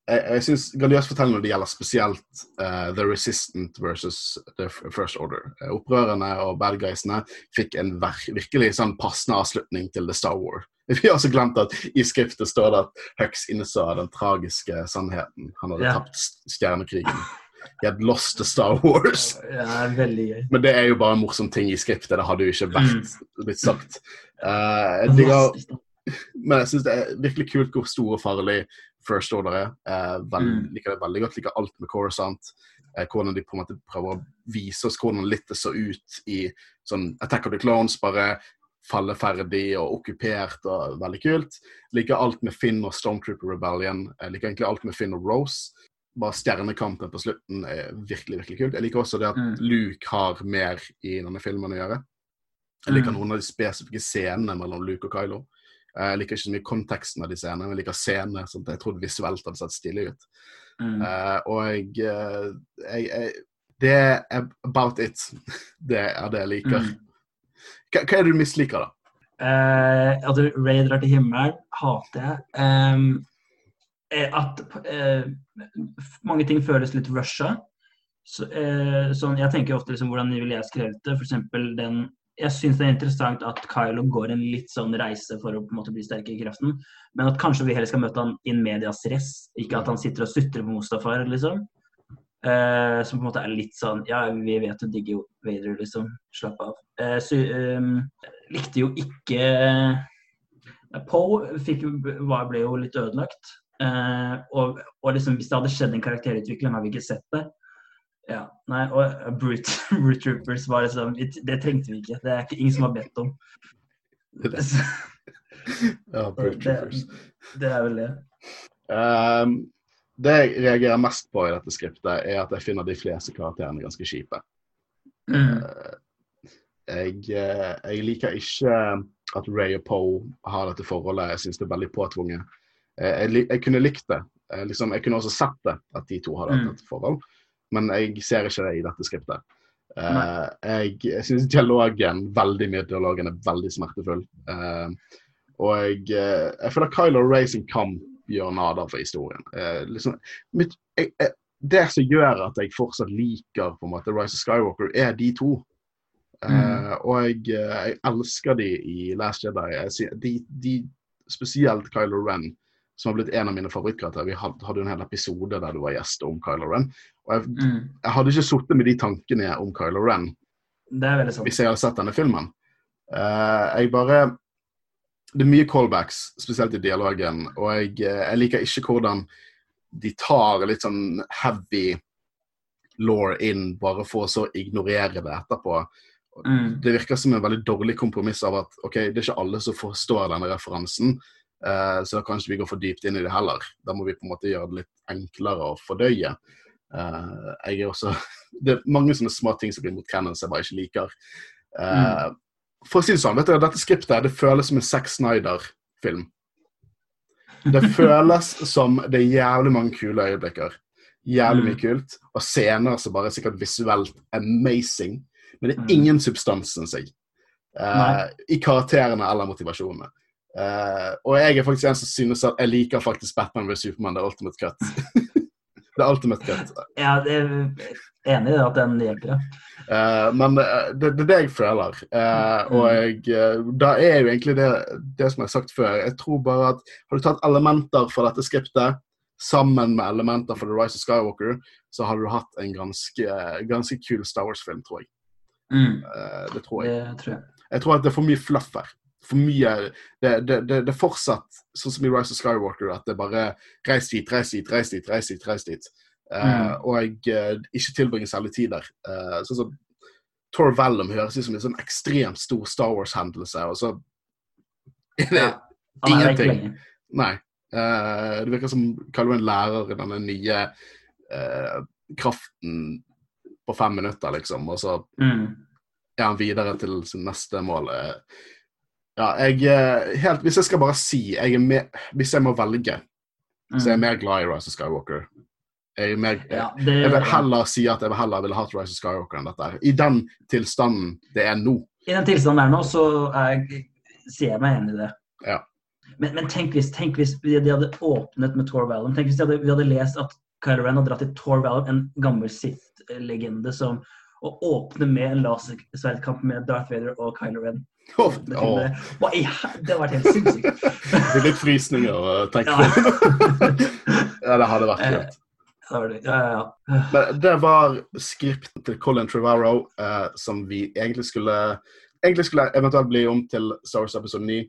jeg jeg syns grandiøs fortelling når det gjelder spesielt uh, The Resistant versus The First Order. Opprørerne og bad guysene fikk en virkelig sånn passende avslutning til The Star War. Vi har også glemt at i skriftet står det at Hux innså den tragiske sannheten. Han hadde yeah. tapt stjernekrigen. Had lost the Star Wars. Det er veldig gøy. Men det er jo bare en morsom ting i skriptet. Det hadde jo ikke vært Mm. blitt sagt. Uh, jeg digger, men jeg syns det er virkelig kult hvor stor og farlig First Order er. Uh, vel, Mm. Liker det veldig godt. Liker alt med Coruscant. Uh, hvordan de på en måte prøver å vise oss hvordan litt det så ut i sånn Attack of the Clones. Bare falleferdig og okkupert og veldig kult. Liker alt med Finn og Stormtrooper Rebellion. Jeg liker egentlig alt med Finn og Rose. Bare stjernekampen på slutten er virkelig virkelig kult. Jeg liker også det at Mm. Luke har mer i denne filmen å gjøre. Jeg liker Mm. noen av de spesifikke scenene mellom Luke og Kylo. Eh, Jeg liker ikke så mye konteksten av de scenene, men jeg liker scenene sånn jeg trodde visuelt hadde sett stilig ut. Mm. Eh, og jeg, eh, jeg, jeg Det er about it. Det er det jeg liker. Mm. Hva, hva er det du misliker, da? Uh, at Ray drar til himmelen, hater jeg. Eh, at eh, mange ting føles litt rusha. Så, eh, sånn, jeg tenker ofte liksom, hvordan ville jeg skrevet det. Eksempel den Jeg syns det er interessant at Kylo går en litt sånn reise for å på en måte bli sterkere i kraften. Men at kanskje vi heller skal møte han in medias res. Ikke at han sitter og sutrer på Mustafar, liksom. Eh, som på en måte er litt sånn Ja, vi vet du digger jo Vader, liksom. Slapp av. Eh, så, ehm, likte jo ikke Poe fikk ble jo litt ødelagt. Eh, og, og liksom, hvis det hadde skjedd en karakterutvikling, har vi ikke sett det. Ja, nei, og Brute, Brute Troopers var liksom Det trengte vi ikke. Det er ikke ingen som har bedt om. Ja, Brute Troopers. det, det er vel det. Um, det jeg reagerer mest på i dette skriptet, er at jeg finner de fleste karakterene ganske kjipe. Mm. Jeg, eh, jeg liker ikke at Ray og Poe har dette forholdet. Jeg syns det er veldig påtvunget. Eh, Jeg, jeg kunne likt det. Eh, Liksom, jeg kunne også sett det, at de to hadde hatt Mm. et forhold. Men jeg ser ikke det i dette skriptet. Uh, jeg jeg syns dialogen, veldig mye dialogen, er veldig smertefull. Uh, og jeg, uh, jeg føler Kylo Ray sin kamp gjør nader for historien. Liksom, mitt, jeg, jeg, det som gjør at jeg fortsatt liker på en måte Rise of Skywalker, er de to. Mm. og jeg, elsker de i Last Jedi. De, de, spesielt Kylo Ren som har blitt en av mine favorittkarakterer. Vi hadde jo en hel episode der du var gjest om Kylo Ren. Og jeg, Mm. jeg hadde ikke sittet med de tankene om Kylo Ren Det sant. hvis jeg hadde sett denne filmen. Uh, jeg bare Det er mye callbacks, spesielt i dialogen, og jeg, eh, jeg liker ikke hvordan de tar litt sånn heavy law inn bare for å så ignorere det etterpå. Mm. Det virker som en veldig dårlig kompromiss av at ok, det er ikke alle som forstår denne referansen, så da kan vi går for dypt inn i det heller. Da må vi på en måte gjøre det litt enklere å fordøye. Eh, jeg er også, det er mange sånne små ting som blir mot Cannon som jeg bare ikke liker. Eh, For å si det sånn, du, dette skriptet det føles som en Zack Snyder-film. Det føles som det er jævlig mange kule øyeblikker. Jævlig mye Mm. kult. Og scener som bare er sikkert visuelt amazing. Men det er Mm. ingen substans, syns jeg. Eh, I karakterene eller motivasjonene. Eh, og jeg er faktisk en som synes at jeg liker faktisk Batman ved Supermann, er Ultimate Cut. det er Ultimate Cut. Ja, det er enig i at den hjelper. Eh, men eh, det, det er det jeg føler. Uh, og jeg, da er jo egentlig det, det som jeg har sagt før. Jeg tror bare at har du tatt elementer fra dette skriptet sammen med elementer fra The Rise of Skywalker, så hadde du hatt en ganske, ganske kul Star Wars-film, tror jeg. Mm. Det tror jeg. Det tror jeg. Jeg tror at det er for mye fluff her. For mye Det, er fortsatt sånn som i Rise of Skywalker, at det bare reis dit, reis dit, reis dit, reis dit. reis dit. Mm. Og jeg eh, ikke tilbringer særlig tid der. Uh, sånn som Tor Vellum høres ut som en sånn ekstremt stor Star Wars-hendelse, og så er det Ja. Ingenting. Nei. Uh, det virker som kaller en lærer i denne nye kraften på fem minutter, liksom, og så Mm. er han videre til sin neste mål. Eh, Ja, jeg eh, helt, Hvis jeg skal bare si jeg er med, Hvis jeg må velge, så er jeg Mm. mer glad i Rise of Skywalker. Jeg, er mer, Ja, jeg, vil heller si at jeg vil heller ville hatt Rise of Skywalker enn dette. I den tilstanden det er nå. I den tilstanden der nå, så er, sier jeg meg enig i det. Ja. Men, men tenk, hvis, tenk hvis de de hadde åpnet med Tor Valum. Tenk hvis de hadde, vi hadde lest at Kylo Ren hadde dratt til Tor Valum, en gammel Sith-legende, som å åpne med en lasersverdkamp med Darth Vader og Kylo Ren. Åh, Det, hadde vært helt sinnssykt. det er litt frysninger å tenke Ja. på. ja, det hadde vært Eh, kult. Det var det. Ja, ja, ja. Men det var skript til Colin Trevorrow eh, som vi egentlig skulle egentlig skulle eventuelt bli om til Star Wars episode 9,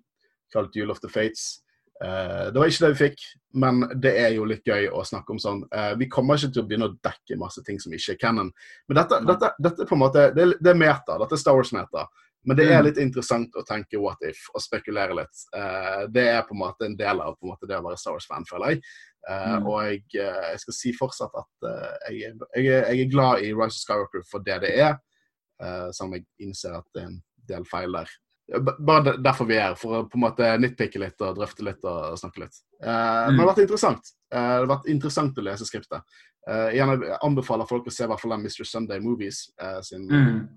kalt Jule of the Fates. Eh, det var ikke det vi fikk, men det er jo litt gøy å snakke om sånn. Eh, vi kommer ikke til å begynne å dekke masse ting som ikke er canon. Men dette, dette, dette på en måte, det det er meta. Dette er Star Wars-meta. Men det er Mm. litt interessant å tenke what if og spekulere litt. Uh, det er på en måte en del av på en måte, det å være Star Wars-fan, føler jeg. Uh, Mm. Og jeg, eh, jeg skal si fortsatt at uh, jeg, jeg, jeg er glad i Rise of Skywalker for det det er, selv om jeg innser at det er en del feil der. Bare derfor vi er her, for å på en måte nitpikke litt og drøfte litt og snakke litt. Mm. Men det har vært interessant. Det har vært interessant å lese skriptet. Jeg anbefaler folk å se i hvert fall den Mr. Sunday Movies. sin, Mm.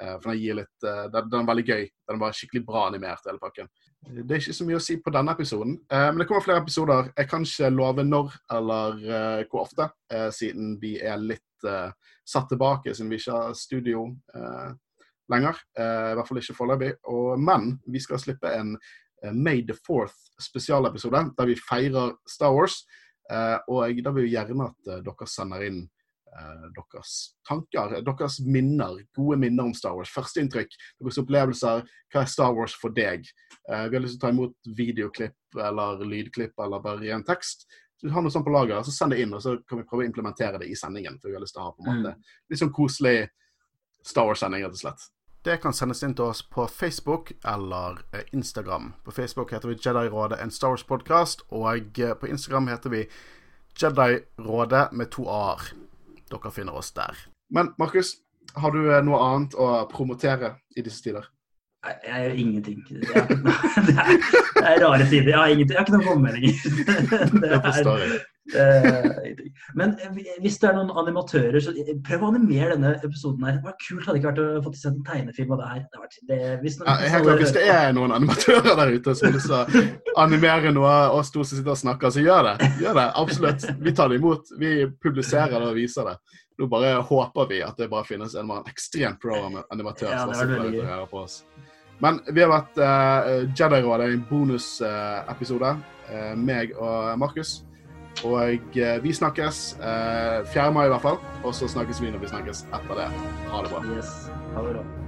Eh, for den litt eh, den, er veldig gøy. Den var skikkelig bra animert, hele pakken. Det er ikke så mye å si på denne episoden, eh, men det kommer flere episoder. Jeg kan ikke love når eller hvor ofte, siden vi er litt satt tilbake, siden vi ikke har studio lenger. I hvert fall ikke foreløpig. Men vi skal slippe en May the Fourth spesialepisode, der vi feirer Star Wars. Og da vil vi gjerne at dere sender inn deres tanker, deres minner, gode minner om Star Wars. Førsteinntrykk, deres opplevelser. Hva er Star Wars for deg? Eh, vi har lyst til å ta imot videoklipp eller lydklipp eller bare ren tekst. Så har noe sånt på lager, så send det inn, og så kan vi prøve å implementere det i sendingen. For vi har lyst til å ha på en måte litt sånn koselig Star Wars-sending, rett og slett. Det kan sendes inn til oss på Facebook eller eh, Instagram. På Facebook heter vi Jedi-rådet, en Star Wars-podkast, og eh, på Instagram heter vi Jedi-rådet med to a-er. Dere finner oss der. Men Markus, har du eh, noe annet å promotere i disse tider? Nei, Jeg gjør ingenting. Det er, det er, det er rare tider. Jeg har, ingenting. jeg har ikke noen kommemeldinger. Det Det er- Eh. Men eh, hvis det er noen animatører, så eh, prøv å animere denne episoden her. Det var kult hadde ikke vært å få sett en tegnefilm av det her. Det vært, det, hvis, noen, Ja, klart, Hvis det er noen animatører der ute som vil animere noe av oss to som sitter og snakker, så gjør det. Gjør det, Absolutt. Vi tar det imot. Vi publiserer det og viser det. Nå bare håper vi at det bare finnes en ekstremt pro animatør Ja, som det var veldig gøy. på oss. Men vi har vært uh, Jedi-rådet i en bonusepisode, uh, meg og Markus. Og uh, vi snakkes uh, 4. mai i hvert fall, og så snakkes vi når vi snakkes etter det. Ha det bra. Yes. Ha det bra.